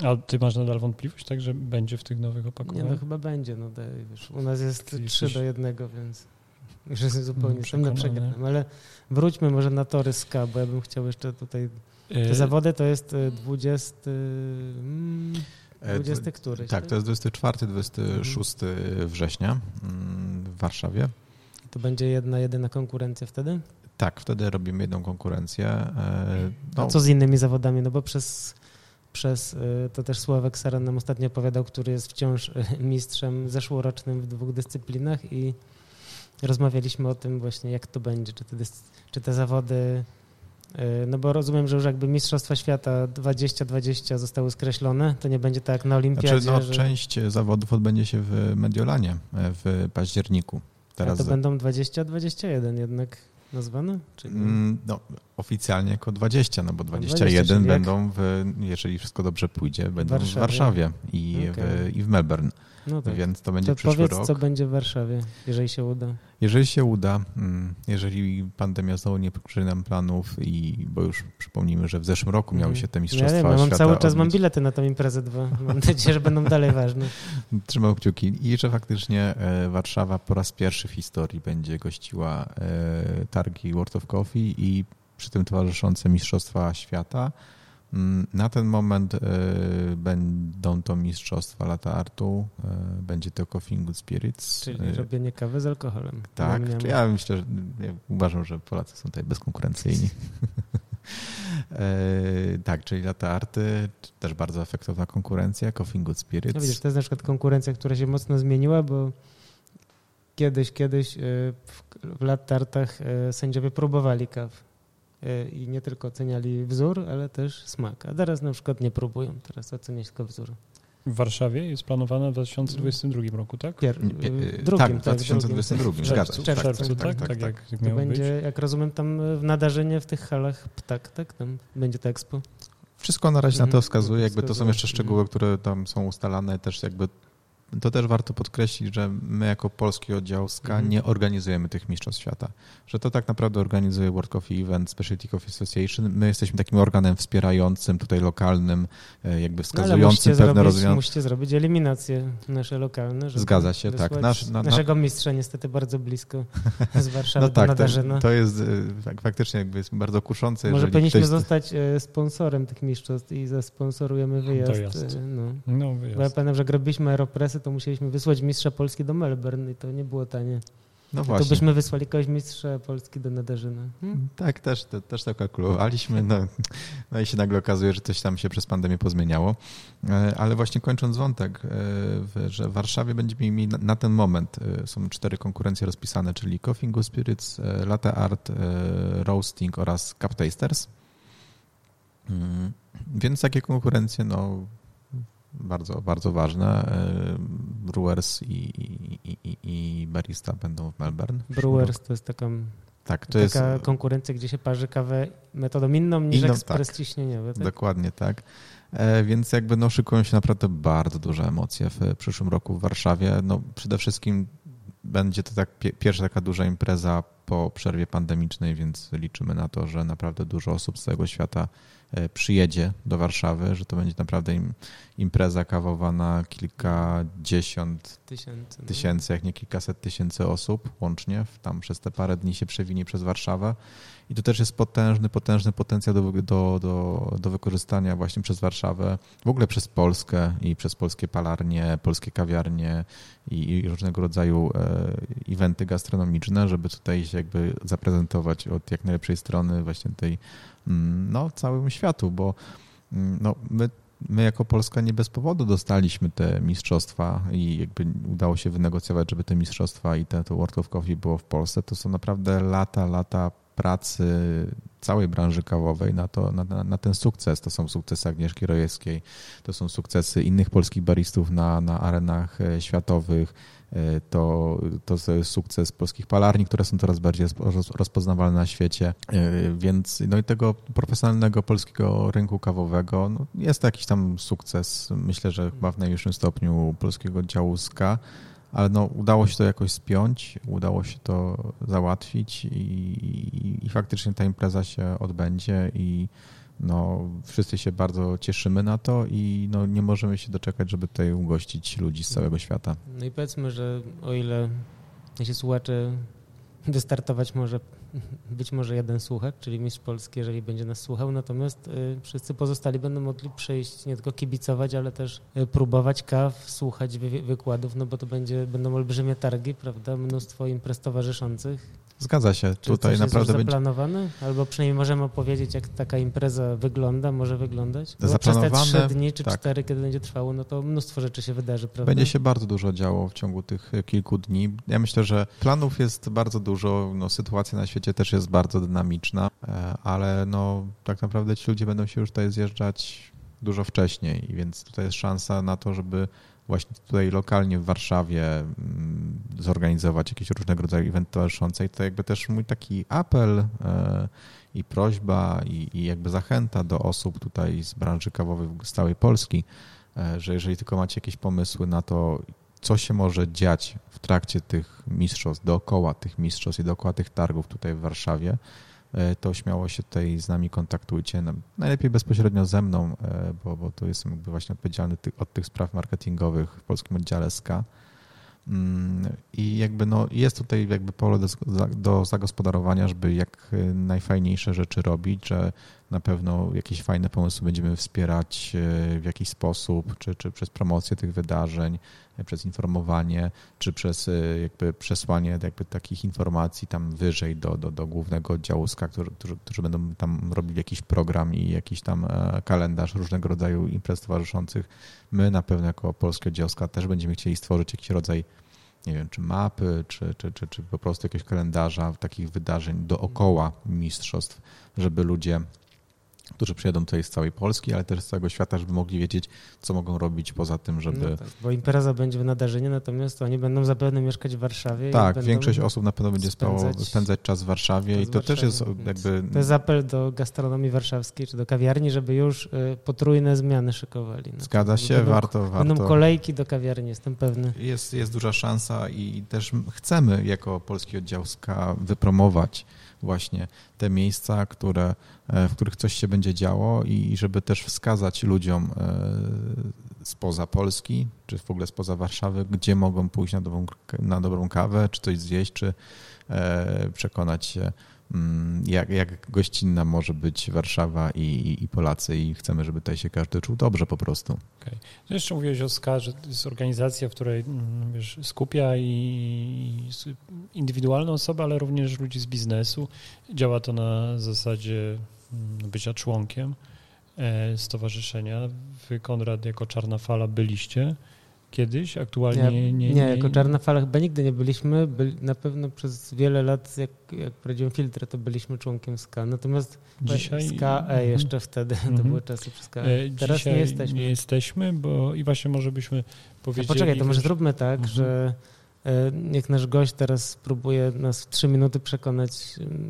a ty masz nadal wątpliwość, tak, że będzie w tych nowych Nie, opakowaniach? no chyba będzie. No, daj, wiesz, u nas jest Ty 3 jesteś- do 1, więc już jestem zupełnie No, sam na przegrałem. Ale wróćmy może na tory SKA, bo ja bym chciał jeszcze tutaj... Te E, zawody to jest y, 20... Mm, E, 20 któryś, Tak, to jest 24-26 września mm, w Warszawie. To będzie jedna, jedyna konkurencja wtedy? Tak, wtedy robimy jedną konkurencję. E, A No, co z innymi zawodami? No bo przez, przez y, to też Sławek Saran nam ostatnio opowiadał, który jest wciąż y, mistrzem zeszłorocznym w dwóch dyscyplinach i rozmawialiśmy o tym właśnie, jak to będzie, czy te, czy te zawody, no bo rozumiem, że już jakby Mistrzostwa Świata 2020 zostały skreślone, to nie będzie tak na Olimpiadzie, znaczy, no, że część zawodów odbędzie się w Mediolanie e, w październiku. a Teraz to będą 20-21 jednak nazwane? Czy? Mm, No, oficjalnie jako 20, no bo 20, 21 czyli jak? będą, w, jeżeli wszystko dobrze pójdzie, będą w Warszawie. Warszawie i, Okej. w, i w Melbourne, No tak. więc to będzie To przyszły powiedz, rok. co będzie w Warszawie, jeżeli się uda. Jeżeli się uda, mm, jeżeli pandemia znowu nie pokryje nam planów i, bo już przypomnijmy, że w zeszłym roku miały Mhm. się te Ja mistrzostwa wiem, ja mam cały czas mam odbyć. bilety na tą imprezę dwa. Mam nadzieję, że będą dalej ważne. (laughs) Trzymam kciuki i że faktycznie e, Warszawa po raz pierwszy w historii będzie gościła e, targi World of Coffee i przy tym towarzyszące Mistrzostwa Świata. Na ten moment e, będą to Mistrzostwa Lata Artu, e, będzie to Coffee Spirits. Czyli E, robienie kawy z alkoholem. Tak, ja myślę, że ja uważam, że Polacy są tutaj bezkonkurencyjni. (laughs) tak, czyli Lata Arty, też bardzo efektowna konkurencja, Coffee Good Spirits. No widzisz, to jest na przykład konkurencja, która się mocno zmieniła, bo kiedyś, kiedyś w, w lat tartach e, sędziowie próbowali kaw. E, I nie tylko oceniali wzór, ale też smak. A teraz na przykład nie próbują. Teraz oceniać tylko wzór. W Warszawie jest planowane w 2022 roku, tak? Pier, e, drugim, tak, w tak, 2022, drugim. zgadza się. W czerwcu, tak? tak, Tak, tak. jak To miało być. będzie, jak rozumiem, tam e, w nadarzynie w tych halach ptak, tak? Tam będzie to expo. Wszystko na razie na to Mhm. wskazuje, jakby to są jeszcze szczegóły, które tam są ustalane, też jakby to też warto podkreślić, że my jako polski oddział SKA Mhm. nie organizujemy tych mistrzostw świata. Że to tak naprawdę organizuje World Coffee Event, Specialty Coffee Association. My jesteśmy takim organem wspierającym, tutaj lokalnym, e, jakby No, ale musicie wskazującym pewne zrobić, rozwiązania. musicie zrobić eliminacje nasze lokalne. żeby Zgadza się, tak. Nasz- na- na- naszego mistrza niestety bardzo blisko (laughs) z Warszawy No do tak, to, to jest tak, faktycznie jakby jest bardzo kuszące. Może powinniśmy ktoś- zostać e, sponsorem tych mistrzostw i zasponsorujemy wyjazd. Dojazd. e, No. No, Bo ja wyjazd. pamiętam, że robiliśmy To musieliśmy wysłać mistrza Polski do Melbourne i to nie było tanie. No To właśnie. byśmy wysłali kogoś mistrza Polski do Nadarzyna. Hmm? Tak, też, te, też to kalkulowaliśmy. No, no i się nagle okazuje, że coś tam się przez pandemię pozmieniało. E, Ale właśnie kończąc wątek, e, że w Warszawie będziemy mieli na, ten moment e, są cztery konkurencje rozpisane, czyli Coffee Good Spirits, Latte Art, Roasting oraz Cup Tasters. Mm, Więc takie konkurencje, no bardzo, bardzo ważne. E, Brewers i, i, i, i Barista będą w Melbourne. w Brewers roku. to jest taka, Tak, to jest taka konkurencja, gdzie się parzy kawę metodą inną niż Inną, ekspres tak. ciśnieniowy. Tak? Dokładnie tak. E, Więc jakby no, szykują się naprawdę bardzo duże emocje w przyszłym roku w Warszawie. No, przede wszystkim będzie to tak pie- pierwsza taka duża impreza po przerwie pandemicznej, więc liczymy na to, że naprawdę dużo osób z całego świata przyjedzie do Warszawy, że to będzie naprawdę im, impreza kawowa na kilkadziesiąt tysięcy, no. tysięcy, jak nie kilkaset tysięcy osób łącznie. Tam przez te parę dni się przewinie przez Warszawę. I to też jest potężny, potężny potencjał do, do, do, do wykorzystania właśnie przez Warszawę, w ogóle przez Polskę i przez polskie palarnie, polskie kawiarnie i, i różnego rodzaju e, eventy gastronomiczne, żeby tutaj się jakby zaprezentować od jak najlepszej strony właśnie tej no, całym światu, bo mm, no, my, my jako Polska nie bez powodu dostaliśmy te mistrzostwa i jakby udało się wynegocjować, żeby te mistrzostwa i te, to World of Coffee było w Polsce. To są naprawdę lata, lata pracy całej branży kawowej na, to, na, na, ten sukces. To są sukcesy Agnieszki Rojewskiej, to są sukcesy innych polskich baristów na, na arenach e, światowych, E, to, to sukces polskich palarni, które są coraz bardziej rozpoznawalne na świecie, e, więc no i tego profesjonalnego polskiego rynku kawowego no jest jakiś tam sukces, myślę, że chyba w najwyższym stopniu polskiego działu SKA, ale no, udało się to jakoś spiąć, udało się to załatwić i, i, i faktycznie ta impreza się odbędzie i no, wszyscy się bardzo cieszymy na to i no, nie możemy się doczekać, żeby tutaj ugościć ludzi z całego świata. No i powiedzmy, że o ile się słuchacze (laughs) wystartować może (laughs) być może jeden słuchacz, czyli mistrz Polski, jeżeli będzie nas słuchał, natomiast y, wszyscy pozostali będą mogli przejść, nie tylko kibicować, ale też y, próbować kaw, słuchać wy, wykładów, no bo to będzie, będą olbrzymie targi, prawda, mnóstwo imprez towarzyszących Zgadza się. Czy Tutaj coś naprawdę jest zaplanowane? Będzie... Albo przynajmniej możemy opowiedzieć, jak taka impreza wygląda, może wyglądać? Bo zaplanowane, przez te trzy dni czy tak. cztery, kiedy będzie trwało, no to mnóstwo rzeczy się wydarzy, prawda? Będzie się bardzo dużo działo w ciągu tych kilku dni. Ja myślę, że planów jest bardzo dużo. No, sytuacja na świecie też jest bardzo dynamiczna, e, ale no, tak naprawdę ci ludzie będą się już tutaj zjeżdżać dużo wcześniej, więc tutaj jest szansa na to, żeby właśnie tutaj lokalnie w Warszawie mm, zorganizować jakieś różnego rodzaju eventy towarzyszące. I to jakby też mój taki apel e, i prośba i, i jakby zachęta do osób tutaj z branży kawowej z całej Polski, e, że jeżeli tylko macie jakieś pomysły na to, co się może dziać w trakcie tych mistrzostw, dookoła tych mistrzostw i dookoła tych targów tutaj w Warszawie, to śmiało się tutaj z nami kontaktujcie. No, najlepiej bezpośrednio ze mną, e, bo, bo to jestem jakby właśnie odpowiedzialny od tych spraw marketingowych w polskim oddziale SK. Mm, I jakby no, jest tutaj jakby pole do, do zagospodarowania, żeby jak najfajniejsze rzeczy robić, że na pewno jakieś fajne pomysły będziemy wspierać e, w jakiś sposób, czy, czy przez promocję tych wydarzeń, e, przez informowanie, czy przez e, jakby przesłanie jakby takich informacji tam wyżej do, do, do głównego oddziału SKA, którzy, którzy, którzy będą tam robili jakiś program i jakiś tam kalendarz różnego rodzaju imprez towarzyszących. My na pewno jako Polskie Oddział SKA też będziemy chcieli stworzyć jakiś rodzaj nie wiem, czy mapy, czy, czy, czy, czy po prostu jakiegoś kalendarza takich wydarzeń dookoła mistrzostw, żeby ludzie którzy przyjadą tutaj z całej Polski, ale też z całego świata, żeby mogli wiedzieć, co mogą robić poza tym, żeby... No tak, bo impreza będzie w Nadarzynie, natomiast oni będą zapewne mieszkać w Warszawie. Tak, większość osób na pewno będzie spędzać, spędzać czas w Warszawie i to Warszawie, też jest jakby... To jest apel do gastronomii warszawskiej, czy do kawiarni, żeby już y, potrójne zmiany szykowali. No Zgadza się, będą, warto, warto. Będą kolejki do kawiarni, jestem pewny. Jest, jest duża szansa i też chcemy jako Polski Oddział SKA wypromować właśnie te miejsca, które, e, w których coś się będzie działo i żeby też wskazać ludziom e, spoza Polski, czy w ogóle spoza Warszawy, gdzie mogą pójść na dobrą, na dobrą kawę, czy coś zjeść, czy e, przekonać się jak, jak gościnna może być Warszawa i, i, Polacy i chcemy, żeby tutaj się każdy czuł dobrze po prostu. Okay. No jeszcze mówiłeś o SKA, że to jest organizacja, w której mm, wiesz, skupia i indywidualne osoby, ale również ludzi z biznesu. Działa to na zasadzie mm, bycia członkiem e, stowarzyszenia. Wy, Konrad, jako Czarna Fala byliście kiedyś, aktualnie nie. Nie, nie, jako Czarna Fala chyba nigdy nie byliśmy. Byli, na pewno przez wiele lat, jak, jak prowadziłem filtry, to byliśmy członkiem SKA. Natomiast dzisiaj SKA e mhm. jeszcze wtedy, (laughs) to mhm. były czasy przez SKA. E. Teraz dzisiaj nie jesteśmy. Nie jesteśmy, bo i właśnie może byśmy powiedzieli... A poczekaj, to może zróbmy tak, mhm. że e, niech nasz gość teraz spróbuje nas w trzy minuty przekonać,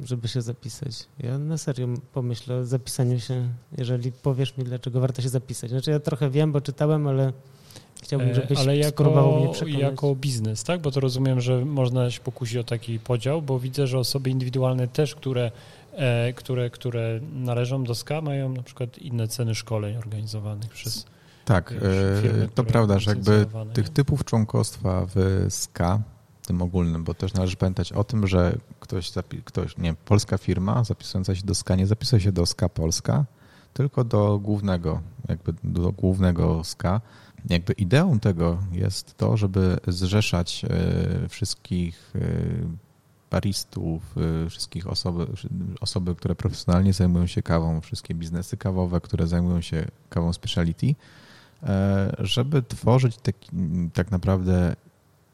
żeby się zapisać. Ja na serio pomyślę o zapisaniu się, jeżeli powiesz mi, dlaczego warto się zapisać. Znaczy ja trochę wiem, bo czytałem, ale Chciałbym, żebyś Ale jako, spróbował mnie przekonać. jako biznes, tak? Bo to rozumiem, że można się pokusić o taki podział, bo widzę, że osoby indywidualne też, które, e, które, które należą do SKA, mają na przykład inne ceny szkoleń organizowanych przez Tak, wiesz, firmy, to prawda, że jakby tych typów członkostwa w SKA, tym ogólnym, bo też należy pamiętać o tym, że ktoś, zapi- ktoś nie polska firma zapisująca się do SKA nie zapisuje się do SKA Polska, tylko do głównego, jakby do głównego SKA. Jakby ideą tego jest to, żeby zrzeszać e, wszystkich e, baristów, e, wszystkich osoby, osoby, które profesjonalnie zajmują się kawą, wszystkie biznesy kawowe, które zajmują się kawą speciality, żeby tworzyć taki, tak naprawdę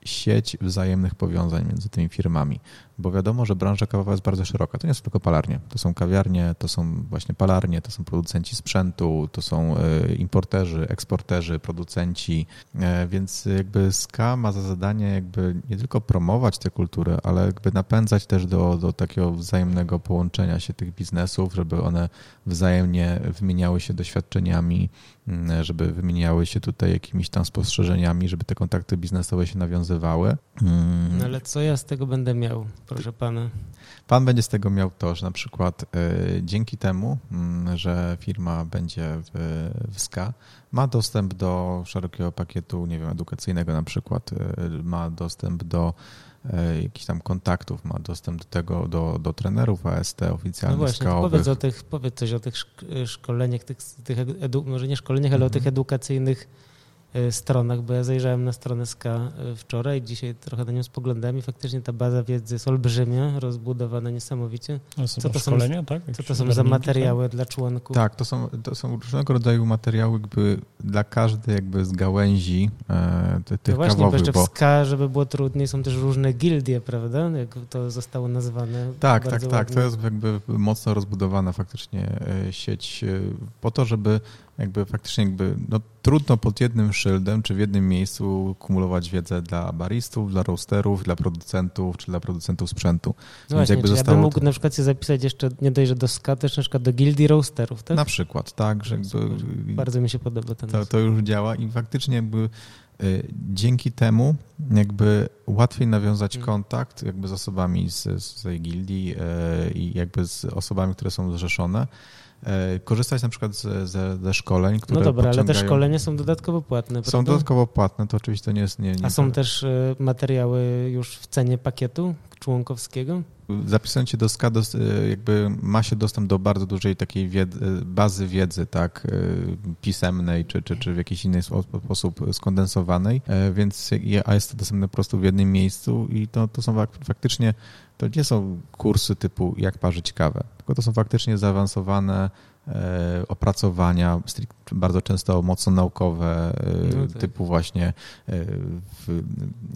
sieć wzajemnych powiązań między tymi firmami, bo wiadomo, że branża kawowa jest bardzo szeroka. To nie są tylko palarnie, to są kawiarnie, to są właśnie palarnie, to są producenci sprzętu, to są e, importerzy, eksporterzy, producenci, e, więc jakby SKA ma za zadanie jakby nie tylko promować tę kulturę, ale jakby napędzać też do, do takiego wzajemnego połączenia się tych biznesów, żeby one wzajemnie wymieniały się doświadczeniami, mm, żeby wymieniały się tutaj jakimiś tam spostrzeżeniami, żeby te kontakty biznesowe się nawiązywały. Mm, No ale co ja z tego będę miał, proszę pana? Pan będzie z tego miał to, że na przykład y, dzięki temu, mm, że firma będzie w, w SKA, ma dostęp do szerokiego pakietu, nie wiem, edukacyjnego na przykład, y, ma dostęp do y, jakichś tam kontaktów, ma dostęp do tego, do, do trenerów AST No oficjalnych, właśnie, to skaowych. powiedz, o tych, powiedz coś o tych szk- szkoleniach, tych, tych edu, może nie szkoleniach, ale o Mhm. tych edukacyjnych e, stronach, bo ja zajrzałem na stronę SKA e, wczoraj, dzisiaj trochę na nią spoglądałem i faktycznie ta baza wiedzy jest olbrzymia, rozbudowana niesamowicie. A są Co to są- szkolenia, tak? Co to są za materiały dla członków? Tak, to są, to są różnego rodzaju materiały jakby dla każdej jakby z gałęzi e, ty- No tych właśnie, bo kawowych, jeszcze bo w SKA, żeby było trudniej, są też różne gildie, prawda? Jak to zostało nazwane. Tak, tak, bardzo tak. To ładnie. jest jakby mocno rozbudowana faktycznie e, sieć e, po to, żeby jakby faktycznie jakby, no trudno pod jednym szyldem czy w jednym miejscu kumulować wiedzę dla baristów, dla roasterów, dla producentów czy dla producentów sprzętu. No właśnie, jakby czy ja bym mógł to- na przykład się zapisać jeszcze, nie dość, że do SKA, też na przykład do gildii roasterów, tak? Na przykład, tak, że jakby Bardzo mi się podoba ten to, to już działa i faktycznie jakby y, dzięki temu jakby łatwiej nawiązać Mm. kontakt jakby z osobami z, z tej gildii y, i jakby z osobami, które są zrzeszone. Y, Korzystać na przykład ze, szkoleń, które No dobra, ale te podciągają- szkolenia są dodatkowo płatne, Są prawda? dodatkowo płatne, to oczywiście nie jest... Nie, nie A są też e, materiały już w cenie pakietu członkowskiego? Zapisując się do SKA, y, jakby ma się dostęp do bardzo dużej takiej wiedzy, bazy wiedzy, tak, y, pisemnej, czy, czy, czy w jakiś inny spo- sposób skondensowanej, e, więc a jest to dostępne po prostu w jednym miejscu i to, to są fak- faktycznie, to nie są kursy typu jak parzyć kawę, tylko to są faktycznie zaawansowane e, opracowania, strict- bardzo często mocno naukowe, e, No tak. typu właśnie e, w,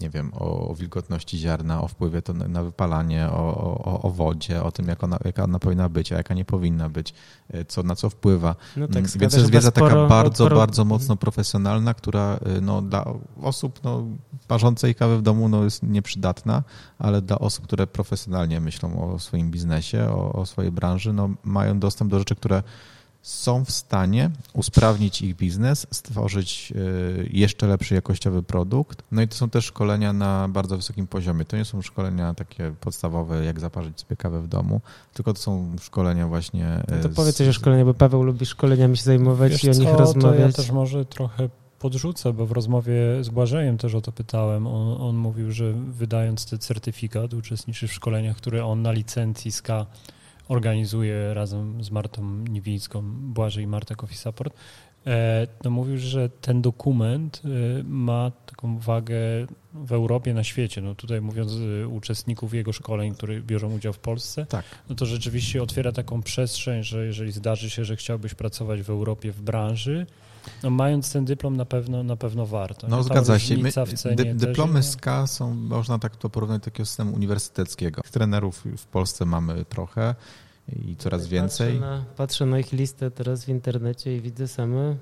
nie wiem, o, wilgotności ziarna, o wpływie to na, wypalanie, o, o, o wodzie, o tym, jak ona, jaka ona powinna być, a jaka nie powinna być, e, co na co wpływa. No Mm, SKA Więc to jest wiedza taka sporo- bardzo, sporo- bardzo mocno profesjonalna, która y, no, dla osób no, parzącej kawę w domu no, jest nieprzydatna, ale dla osób, które profesjonalnie myślą o swoim biznesie, o, o swojej branży, no, mają dostęp do rzeczy, które są w stanie usprawnić ich biznes, stworzyć y, jeszcze lepszy jakościowy produkt. No i to są też szkolenia na bardzo wysokim poziomie. To nie są szkolenia takie podstawowe, jak zaparzyć sobie kawę w domu, tylko to są szkolenia właśnie... No to y, powiedz z- coś o szkoleniu, bo Paweł lubi szkoleniami się zajmować Wiesz i o nich co, rozmawiać. To ja też może trochę podrzucę, bo w rozmowie z Błażejem też o to pytałem. On, on mówił, że wydając ten certyfikat, uczestniczy w szkoleniach, które on na licencji SKA organizuje razem z Martą Niwińską, Błażej i Marta Coffee Support. E, no mówił, że ten dokument e, ma taką wagę w Europie, na świecie. No tutaj mówiąc e, uczestników jego szkoleń, którzy biorą udział w Polsce, Tak. no to rzeczywiście otwiera taką przestrzeń, że jeżeli zdarzy się, że chciałbyś pracować w Europie w branży, no mając ten dyplom na pewno, na pewno warto. No zgadza się. My, dy, też dyplomy jest, SKA są, można tak to porównać do takiego systemu uniwersyteckiego. Trenerów w Polsce mamy trochę i coraz więcej. Patrzę na, patrzę na ich listę teraz w internecie i widzę same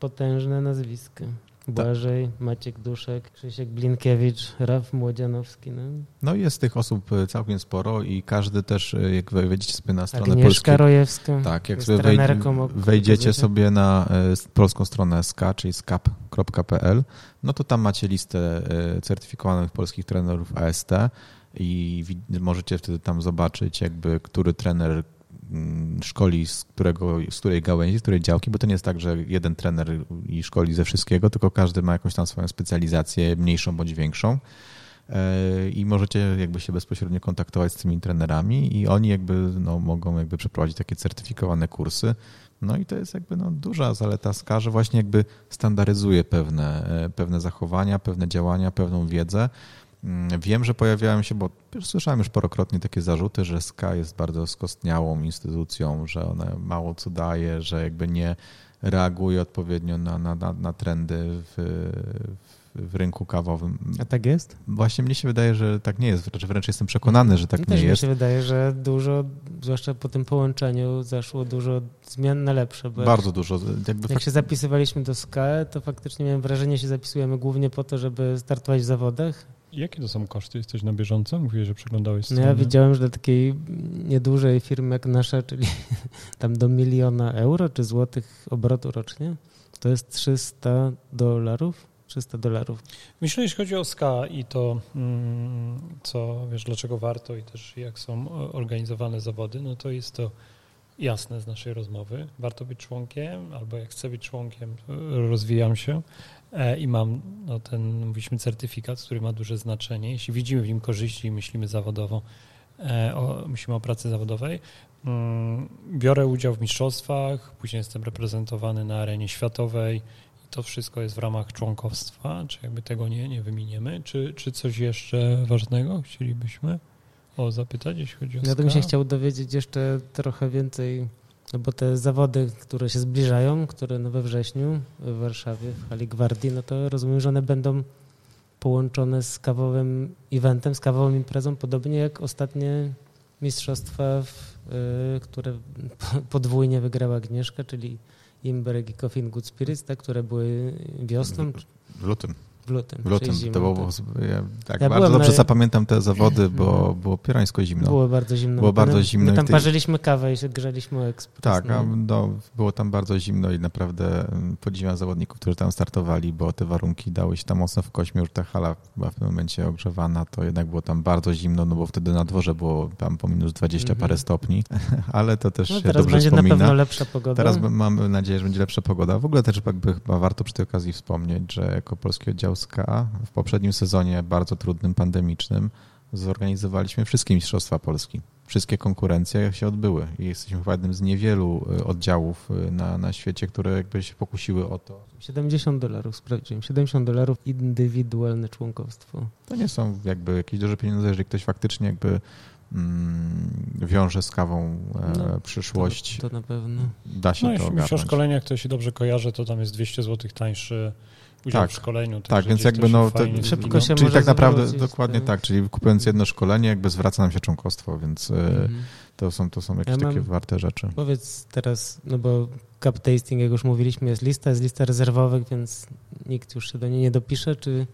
potężne nazwiska. Błażej, Maciek Duszek, Krzysiek Blinkiewicz, Raf Młodzianowski. No. no jest tych osób e, całkiem sporo i każdy też, e, jak wejdziecie sobie na stronę Agnieszka polskiej... Rojewska. Tak, jak sobie wej, wejdziecie sobie na polską stronę SKA, czyli skap.pl, no to tam macie listę certyfikowanych polskich trenerów AST i możecie wtedy tam zobaczyć jakby, który trener szkoli z, którego, z której gałęzi, z której działki, bo to nie jest tak, że jeden trener i szkoli ze wszystkiego, tylko każdy ma jakąś tam swoją specjalizację, mniejszą bądź większą e, i możecie jakby się bezpośrednio kontaktować z tymi trenerami i oni jakby no, mogą jakby przeprowadzić takie certyfikowane kursy. No i to jest jakby no, duża zaleta SKA, że właśnie jakby standaryzuje pewne, e, pewne zachowania, pewne działania, pewną wiedzę, Mm, wiem, że pojawiają się, bo słyszałem już parokrotnie takie zarzuty, że SKA jest bardzo skostniałą instytucją, że ona mało co daje, że jakby nie reaguje odpowiednio na, na, na, na trendy w, w rynku kawowym. A tak jest? Właśnie mnie się wydaje, że tak nie jest. Wręcz, wręcz jestem przekonany, że tak nie jest. Mi się wydaje, że dużo, zwłaszcza po tym połączeniu, zaszło dużo zmian na lepsze. Bardzo jak, dużo. Jakby jak się zapisywaliśmy do SKE, to faktycznie miałem wrażenie, że się zapisujemy głównie po to, żeby startować w zawodach Jakie to są koszty? Jesteś na bieżąco? Mówiłeś, że przeglądałeś. No ja widziałem, że dla takiej niedużej firmy jak nasza, czyli (laughs) tam do miliona euro czy złotych obrotu rocznie, to jest 300 dolarów. 300 dolarów. Myślę, jeśli chodzi o SKA i to, mm, co wiesz, dlaczego warto i też jak są organizowane zawody, no to jest to jasne z naszej rozmowy. Warto być członkiem, albo jak chcę być członkiem, rozwijam się. E, i mam no, ten, mówiliśmy, certyfikat, który ma duże znaczenie. Jeśli widzimy w nim korzyści i myślimy zawodowo, e, o, myślimy o pracy zawodowej, mm, biorę udział w mistrzostwach, później jestem reprezentowany na arenie światowej i to wszystko jest w ramach członkostwa, czy jakby tego nie, nie wyminiemy, czy, czy coś jeszcze ważnego chcielibyśmy o zapytać, jeśli chodzi o Ja bym się chciał dowiedzieć jeszcze trochę więcej no bo te zawody, które się zbliżają, które no we wrześniu w Warszawie, w hali Gwardii, no to rozumiem, że one będą połączone z kawowym eventem, z kawową imprezą, podobnie jak ostatnie mistrzostwa, w, y, które (laughs) podwójnie wygrała Agnieszka, czyli Imberg i Coffee Good Spirits, te, które były wiosną. W lutym. W lutym. W lutym. Zimą, to było, tak. ja, tak, ja bardzo dobrze na... zapamiętam te zawody, bo było pierańsko zimno. Było bardzo zimno. Było bardzo zimno. My tam parzyliśmy kawę i o ekspres. Tak, no. no. było tam bardzo zimno i naprawdę mm, podziwiam zawodników, którzy tam startowali, bo te warunki dały się tam mocno w kośmie. Już ta hala była w tym momencie ogrzewana, to jednak było tam bardzo zimno, no bo wtedy na dworze było tam po minus 20 mm -hmm. parę stopni, (laughs) ale to też no, się dobrze będzie wspomina. na pewno lepsza pogoda. Teraz mamy nadzieję, że będzie lepsza pogoda. W ogóle też jakby chyba warto przy tej okazji wspomnieć, że jako polski oddział SKA w poprzednim sezonie, bardzo trudnym, pandemicznym, zorganizowaliśmy wszystkie Mistrzostwa Polski. Wszystkie konkurencje się odbyły i jesteśmy chyba jednym z niewielu y, oddziałów y, na, na świecie, które jakby się pokusiły o to. 70 dolarów, sprawdziłem. 70 dolarów indywidualne członkostwo. To nie są jakby jakieś duże pieniądze, jeżeli ktoś faktycznie jakby mm, wiąże z kawą e, no, przyszłość. To, to, na pewno. Da się no, to jeśli ogarnąć. o szkoleniach, to się dobrze kojarzę, to tam jest 200 zł tańszy udział tak, w szkoleniu. Tak, więc jakby no, to, szybko się czyli tak naprawdę zwrócić, dokładnie tak. tak, czyli kupując jedno szkolenie jakby zwraca nam się członkostwo, więc mm. to, są, to są jakieś ja takie warte rzeczy. Powiedz teraz, no bo cup tasting, jak już mówiliśmy, jest lista, jest lista rezerwowych, więc nikt już się do niej nie dopisze, czy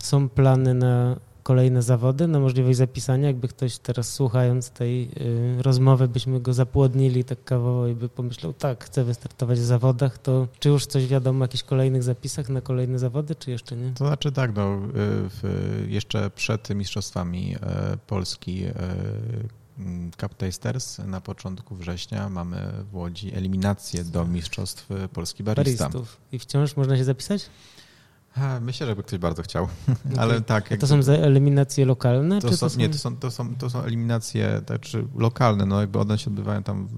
są plany na kolejne zawody, na możliwość zapisania. Jakby ktoś teraz słuchając tej y, rozmowy, byśmy go zapłodnili tak kawowo i by pomyślał, tak, chcę wystartować w zawodach, to czy już coś wiadomo o jakichś kolejnych zapisach na kolejne zawody, czy jeszcze nie? To znaczy tak, no, y, jeszcze przed mistrzostwami y, Polski y, Cup Tasters na początku września mamy w Łodzi eliminację do Mistrzostw Polski Barista. Baristów. I wciąż można się zapisać? Myślę, żeby ktoś bardzo chciał, (laughs) okay. ale tak. to są eliminacje lokalne? To, czy są, to są... Nie, to są, to, są, to są eliminacje znaczy lokalne, no jakby one się odbywają tam,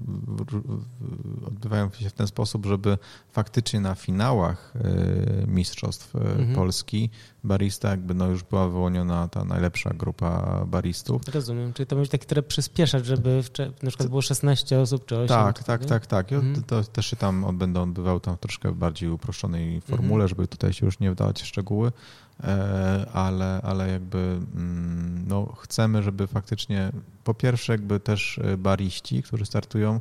odbywają się w ten sposób, żeby faktycznie na finałach e, Mistrzostw e, mhm. Polski barista jakby no już była wyłoniona ta najlepsza grupa baristów. Rozumiem, czyli to będzie taki tryb przyspieszać, żeby w, na przykład było 16 osób czy 8. Tak, tak, tak, tak. Mhm. To, też się tam będą odbywały tam w troszkę bardziej uproszczonej formule, mhm. żeby tutaj się już nie wdawać w szczegóły, e, ale, ale jakby mm, no, chcemy, żeby faktycznie po pierwsze jakby też bariści, którzy startują,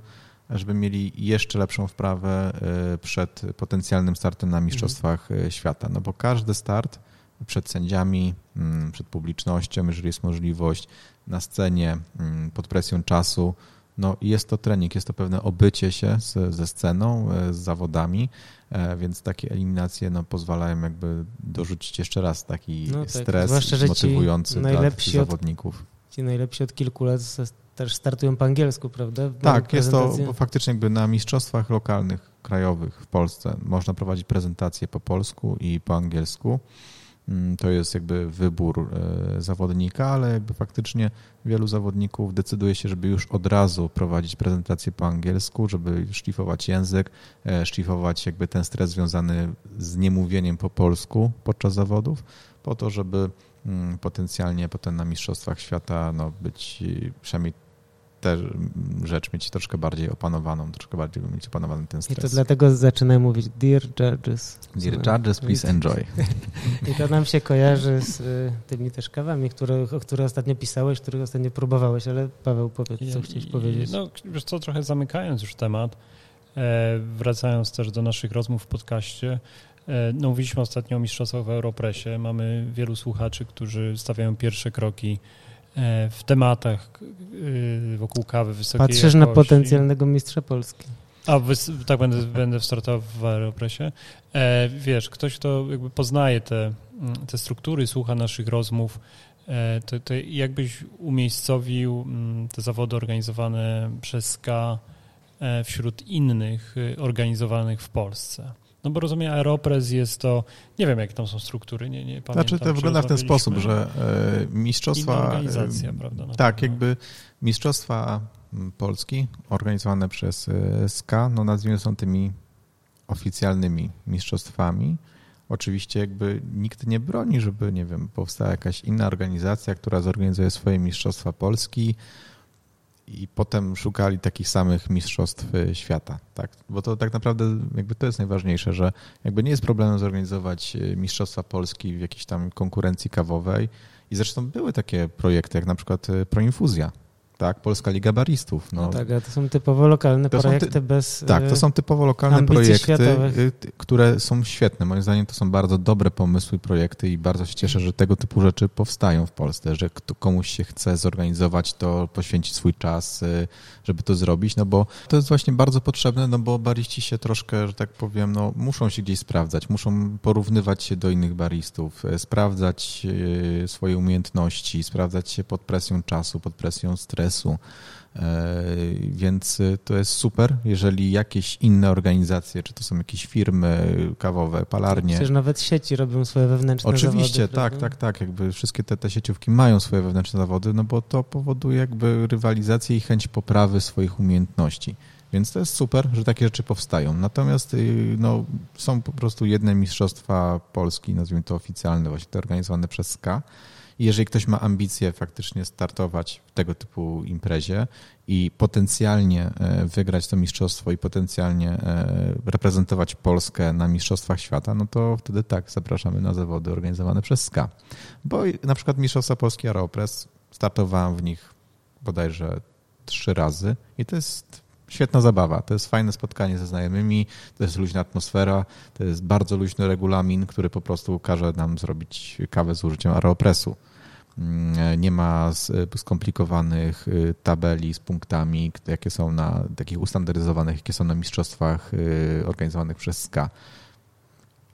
żeby mieli jeszcze lepszą wprawę przed potencjalnym startem na Mistrzostwach mhm. Świata. No bo każdy start przed sędziami, mm, przed publicznością, jeżeli jest możliwość, na scenie, mm, pod presją czasu, no jest to trening, jest to pewne obycie się z, ze sceną, e, z zawodami, e, więc takie eliminacje no, pozwalają jakby dorzucić jeszcze raz taki no tak, stres motywujący dla tych zawodników. Od, ci najlepsi od kilku lat też startują po angielsku, prawda? tak, jest to faktycznie jakby na mistrzostwach lokalnych, krajowych w Polsce można prowadzić prezentacje po polsku i po angielsku. Mm, to jest jakby wybór e, zawodnika, ale jakby faktycznie wielu zawodników decyduje się, żeby już od razu prowadzić prezentację po angielsku, żeby szlifować język, e, szlifować jakby ten stres związany z niemówieniem po polsku podczas zawodów, po to, żeby mm, potencjalnie potem na Mistrzostwach Świata no, być przynajmniej tę rzecz mieć troszkę bardziej opanowaną, troszkę bardziej mieć opanowany ten stres. I to dlatego zaczynam mówić Dear Judges. Dear Judges, please enjoy. (laughs) I to nam się kojarzy z y, tymi też kawami, które, o których ostatnio pisałeś, których ostatnio próbowałeś, ale Paweł, powiedz, co chciałeś powiedzieć. No, wiesz co, trochę zamykając już temat, e, wracając też do naszych rozmów w podcaście, e, no, mówiliśmy ostatnio o mistrzostwach w Europresie. Mamy wielu słuchaczy, którzy stawiają pierwsze kroki w tematach y, wokół kawy wysokiej Patrzysz jakości. na potencjalnego mistrza Polski. A, tak będę, będę startował w Aeropresie. E, wiesz, ktoś, kto jakby poznaje te, mm, te struktury, słucha naszych rozmów, e, to, to jakbyś umiejscowił mm, te zawody organizowane przez e, wśród innych organizowanych w Polsce? No bo rozumiem, Aeropress jest to, nie wiem jakie tam są struktury, nie, nie pamiętam. Znaczy to wygląda w ten sposób, że e, mistrzostwa... Inna organizacja, prawda? Tak, jakby mistrzostwa Polski organizowane przez e, SKA, no nazwijmy są tymi oficjalnymi mistrzostwami. Oczywiście jakby nikt nie broni, żeby, nie wiem, powstała jakaś inna organizacja, która zorganizuje swoje mistrzostwa Polski, i potem szukali takich samych mistrzostw y, świata, tak? Bo to tak naprawdę jakby to jest najważniejsze, że jakby nie jest problemem zorganizować y, mistrzostwa Polski w jakiejś tam konkurencji kawowej i zresztą były takie projekty jak na przykład y, Proinfuzja, tak? Polska Liga Baristów. No, no tak, to są typowo lokalne to projekty ty... bez Tak, to są typowo lokalne projekty, światowych. które są świetne. Moim zdaniem to są bardzo dobre pomysły projekty i bardzo się cieszę, że tego typu rzeczy powstają w Polsce, że komuś się chce zorganizować to, poświęcić swój czas, żeby to zrobić, no bo to jest właśnie bardzo potrzebne, no bo bariści się troszkę, że tak powiem, no muszą się gdzieś sprawdzać, muszą porównywać się do innych baristów, sprawdzać swoje umiejętności, sprawdzać się pod presją czasu, pod presją stresu, biznesu. E, więc to jest super, jeżeli jakieś inne organizacje, czy to są jakieś firmy kawowe, palarnie. Przecież nawet sieci robią swoje wewnętrzne Oczywiście, zawody. tak, tak, tak. Jakby wszystkie te, te sieciówki mają swoje wewnętrzne zawody, no bo to powoduje jakby rywalizację i chęć poprawy swoich umiejętności. Więc to jest super, że takie rzeczy powstają. Natomiast y, no, są po prostu jedne mistrzostwa Polski, nazwijmy to oficjalne, właśnie te organizowane przez SKA jeżeli ktoś ma ambicje faktycznie startować w tego typu imprezie i potencjalnie e, wygrać to mistrzostwo i potencjalnie e, reprezentować Polskę na Mistrzostwach Świata, no to wtedy tak, zapraszamy na zawody organizowane przez SKA. Bo na przykład Mistrzostwa Polski Aeropress, startowałem w nich bodajże trzy razy i to jest świetna zabawa. To jest fajne spotkanie ze znajomymi, to jest luźna atmosfera, to jest bardzo luźny regulamin, który po prostu każe nam zrobić kawę z użyciem aeropresu. Mm, nie ma skomplikowanych y, tabeli z punktami, jakie są na takich ustandaryzowanych, jakie są na mistrzostwach y, organizowanych przez SKA.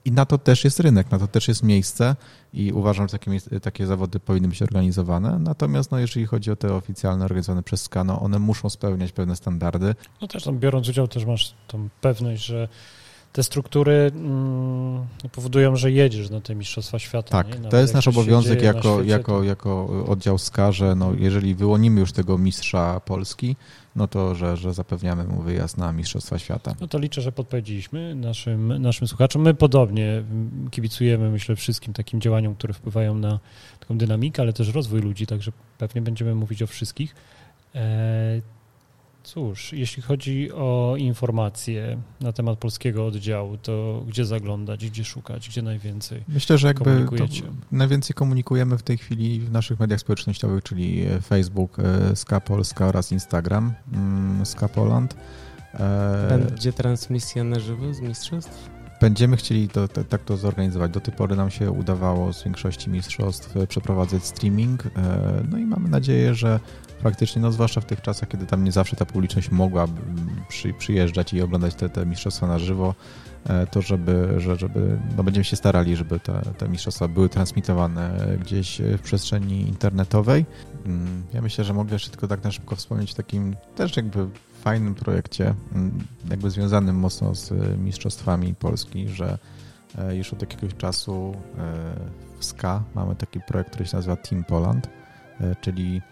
I na to też jest rynek, na to też jest miejsce i uważam, że takie, takie zawody powinny być organizowane. Natomiast no, jeżeli chodzi o te oficjalne organizowane przez SKA, no, one muszą spełniać pewne standardy. No też tam biorąc udział też masz tą pewność, że te struktury mm, powodują, że jedziesz na te Mistrzostwa Świata. Tak, to jest nasz obowiązek jako, jako, jako oddział SKA, że no, jeżeli wyłonimy już tego mistrza Polski, no to, że, że zapewniamy mu wyjazd na Mistrzostwa Świata. No to liczę, że podpowiedzieliśmy naszym, naszym słuchaczom. My podobnie kibicujemy, myślę, wszystkim takim działaniom, które wpływają na taką dynamikę, ale też rozwój ludzi, także pewnie będziemy mówić o wszystkich. E, Cóż, jeśli chodzi o informacje na temat polskiego oddziału, to gdzie zaglądać, gdzie szukać, gdzie najwięcej Myślę, że jakby najwięcej komunikujemy w tej chwili w naszych mediach społecznościowych, czyli Facebook, e, Ska Polska oraz Instagram mm, Ska Poland. Będzie transmisja na żywo z mistrzostw? Będziemy chcieli to, to, tak to zorganizować. Do tej pory nam się udawało z większości mistrzostw przeprowadzać streaming. No i mamy nadzieję, że faktycznie, no zwłaszcza w tych czasach, kiedy tam nie zawsze ta publiczność mogła przy, przyjeżdżać i oglądać te, te mistrzostwa na żywo, e, to żeby, że, żeby no będziemy się starali, żeby te, te mistrzostwa były transmitowane gdzieś w przestrzeni internetowej. Mm, ja myślę, że mogę jeszcze tylko tak na szybko wspomnieć o takim też jakby fajnym projekcie, mm, jakby związanym mocno z mistrzostwami Polski, że e, już od jakiegoś czasu e, w SKA mamy taki projekt, który się nazywa Team Poland, czyli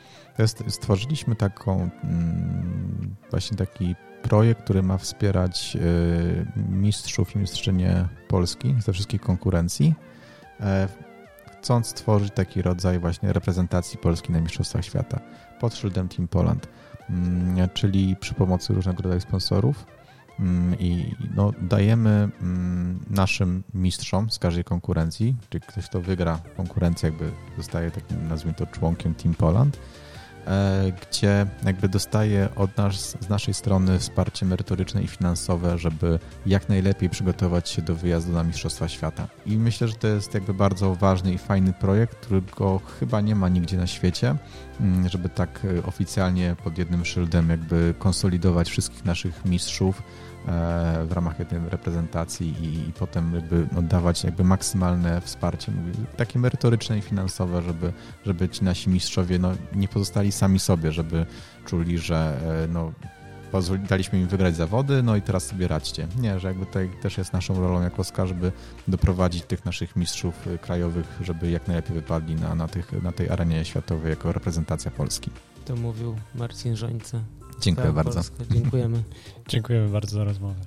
stworzyliśmy taką, mm, właśnie taki projekt, który ma wspierać y, mistrzów i mistrzynie Polski ze wszystkich konkurencji, e, chcąc stworzyć taki rodzaj właśnie reprezentacji Polski na Mistrzostwach Świata pod szyldem Team Poland, mm, czyli przy pomocy różnego rodzaju sponsorów mm, i no, dajemy naszym mistrzom z każdej konkurencji, czyli ktoś, kto wygra konkurencję, jakby zostaje takim, nazwijmy to, członkiem Team Poland, gdzie jakby dostaje od nas, z naszej strony wsparcie merytoryczne i finansowe, żeby jak najlepiej przygotować się do wyjazdu na Mistrzostwa Świata. I myślę, że to jest jakby bardzo ważny i fajny projekt, którego chyba nie ma nigdzie na świecie, mm, żeby tak e, oficjalnie pod jednym szyldem jakby konsolidować wszystkich naszych mistrzów, E, w ramach jednej reprezentacji i, i potem jakby oddawać jakby maksymalne wsparcie, takie merytoryczne i finansowe, żeby, żeby ci nasi mistrzowie no, nie pozostali sami sobie, żeby czuli, że e, no, daliśmy im wygrać zawody, no i teraz sobie radźcie. Nie, że jakby tutaj też jest naszą rolą jako SKA, żeby doprowadzić tych naszych mistrzów e, krajowych, żeby jak najlepiej wypadli na, na, tych, na tej arenie światowej jako reprezentacja Polski. To mówił Marcin Żońca. Dziękuję bardzo. Polska. Dziękujemy. Dziękujemy bardzo za rozmowę.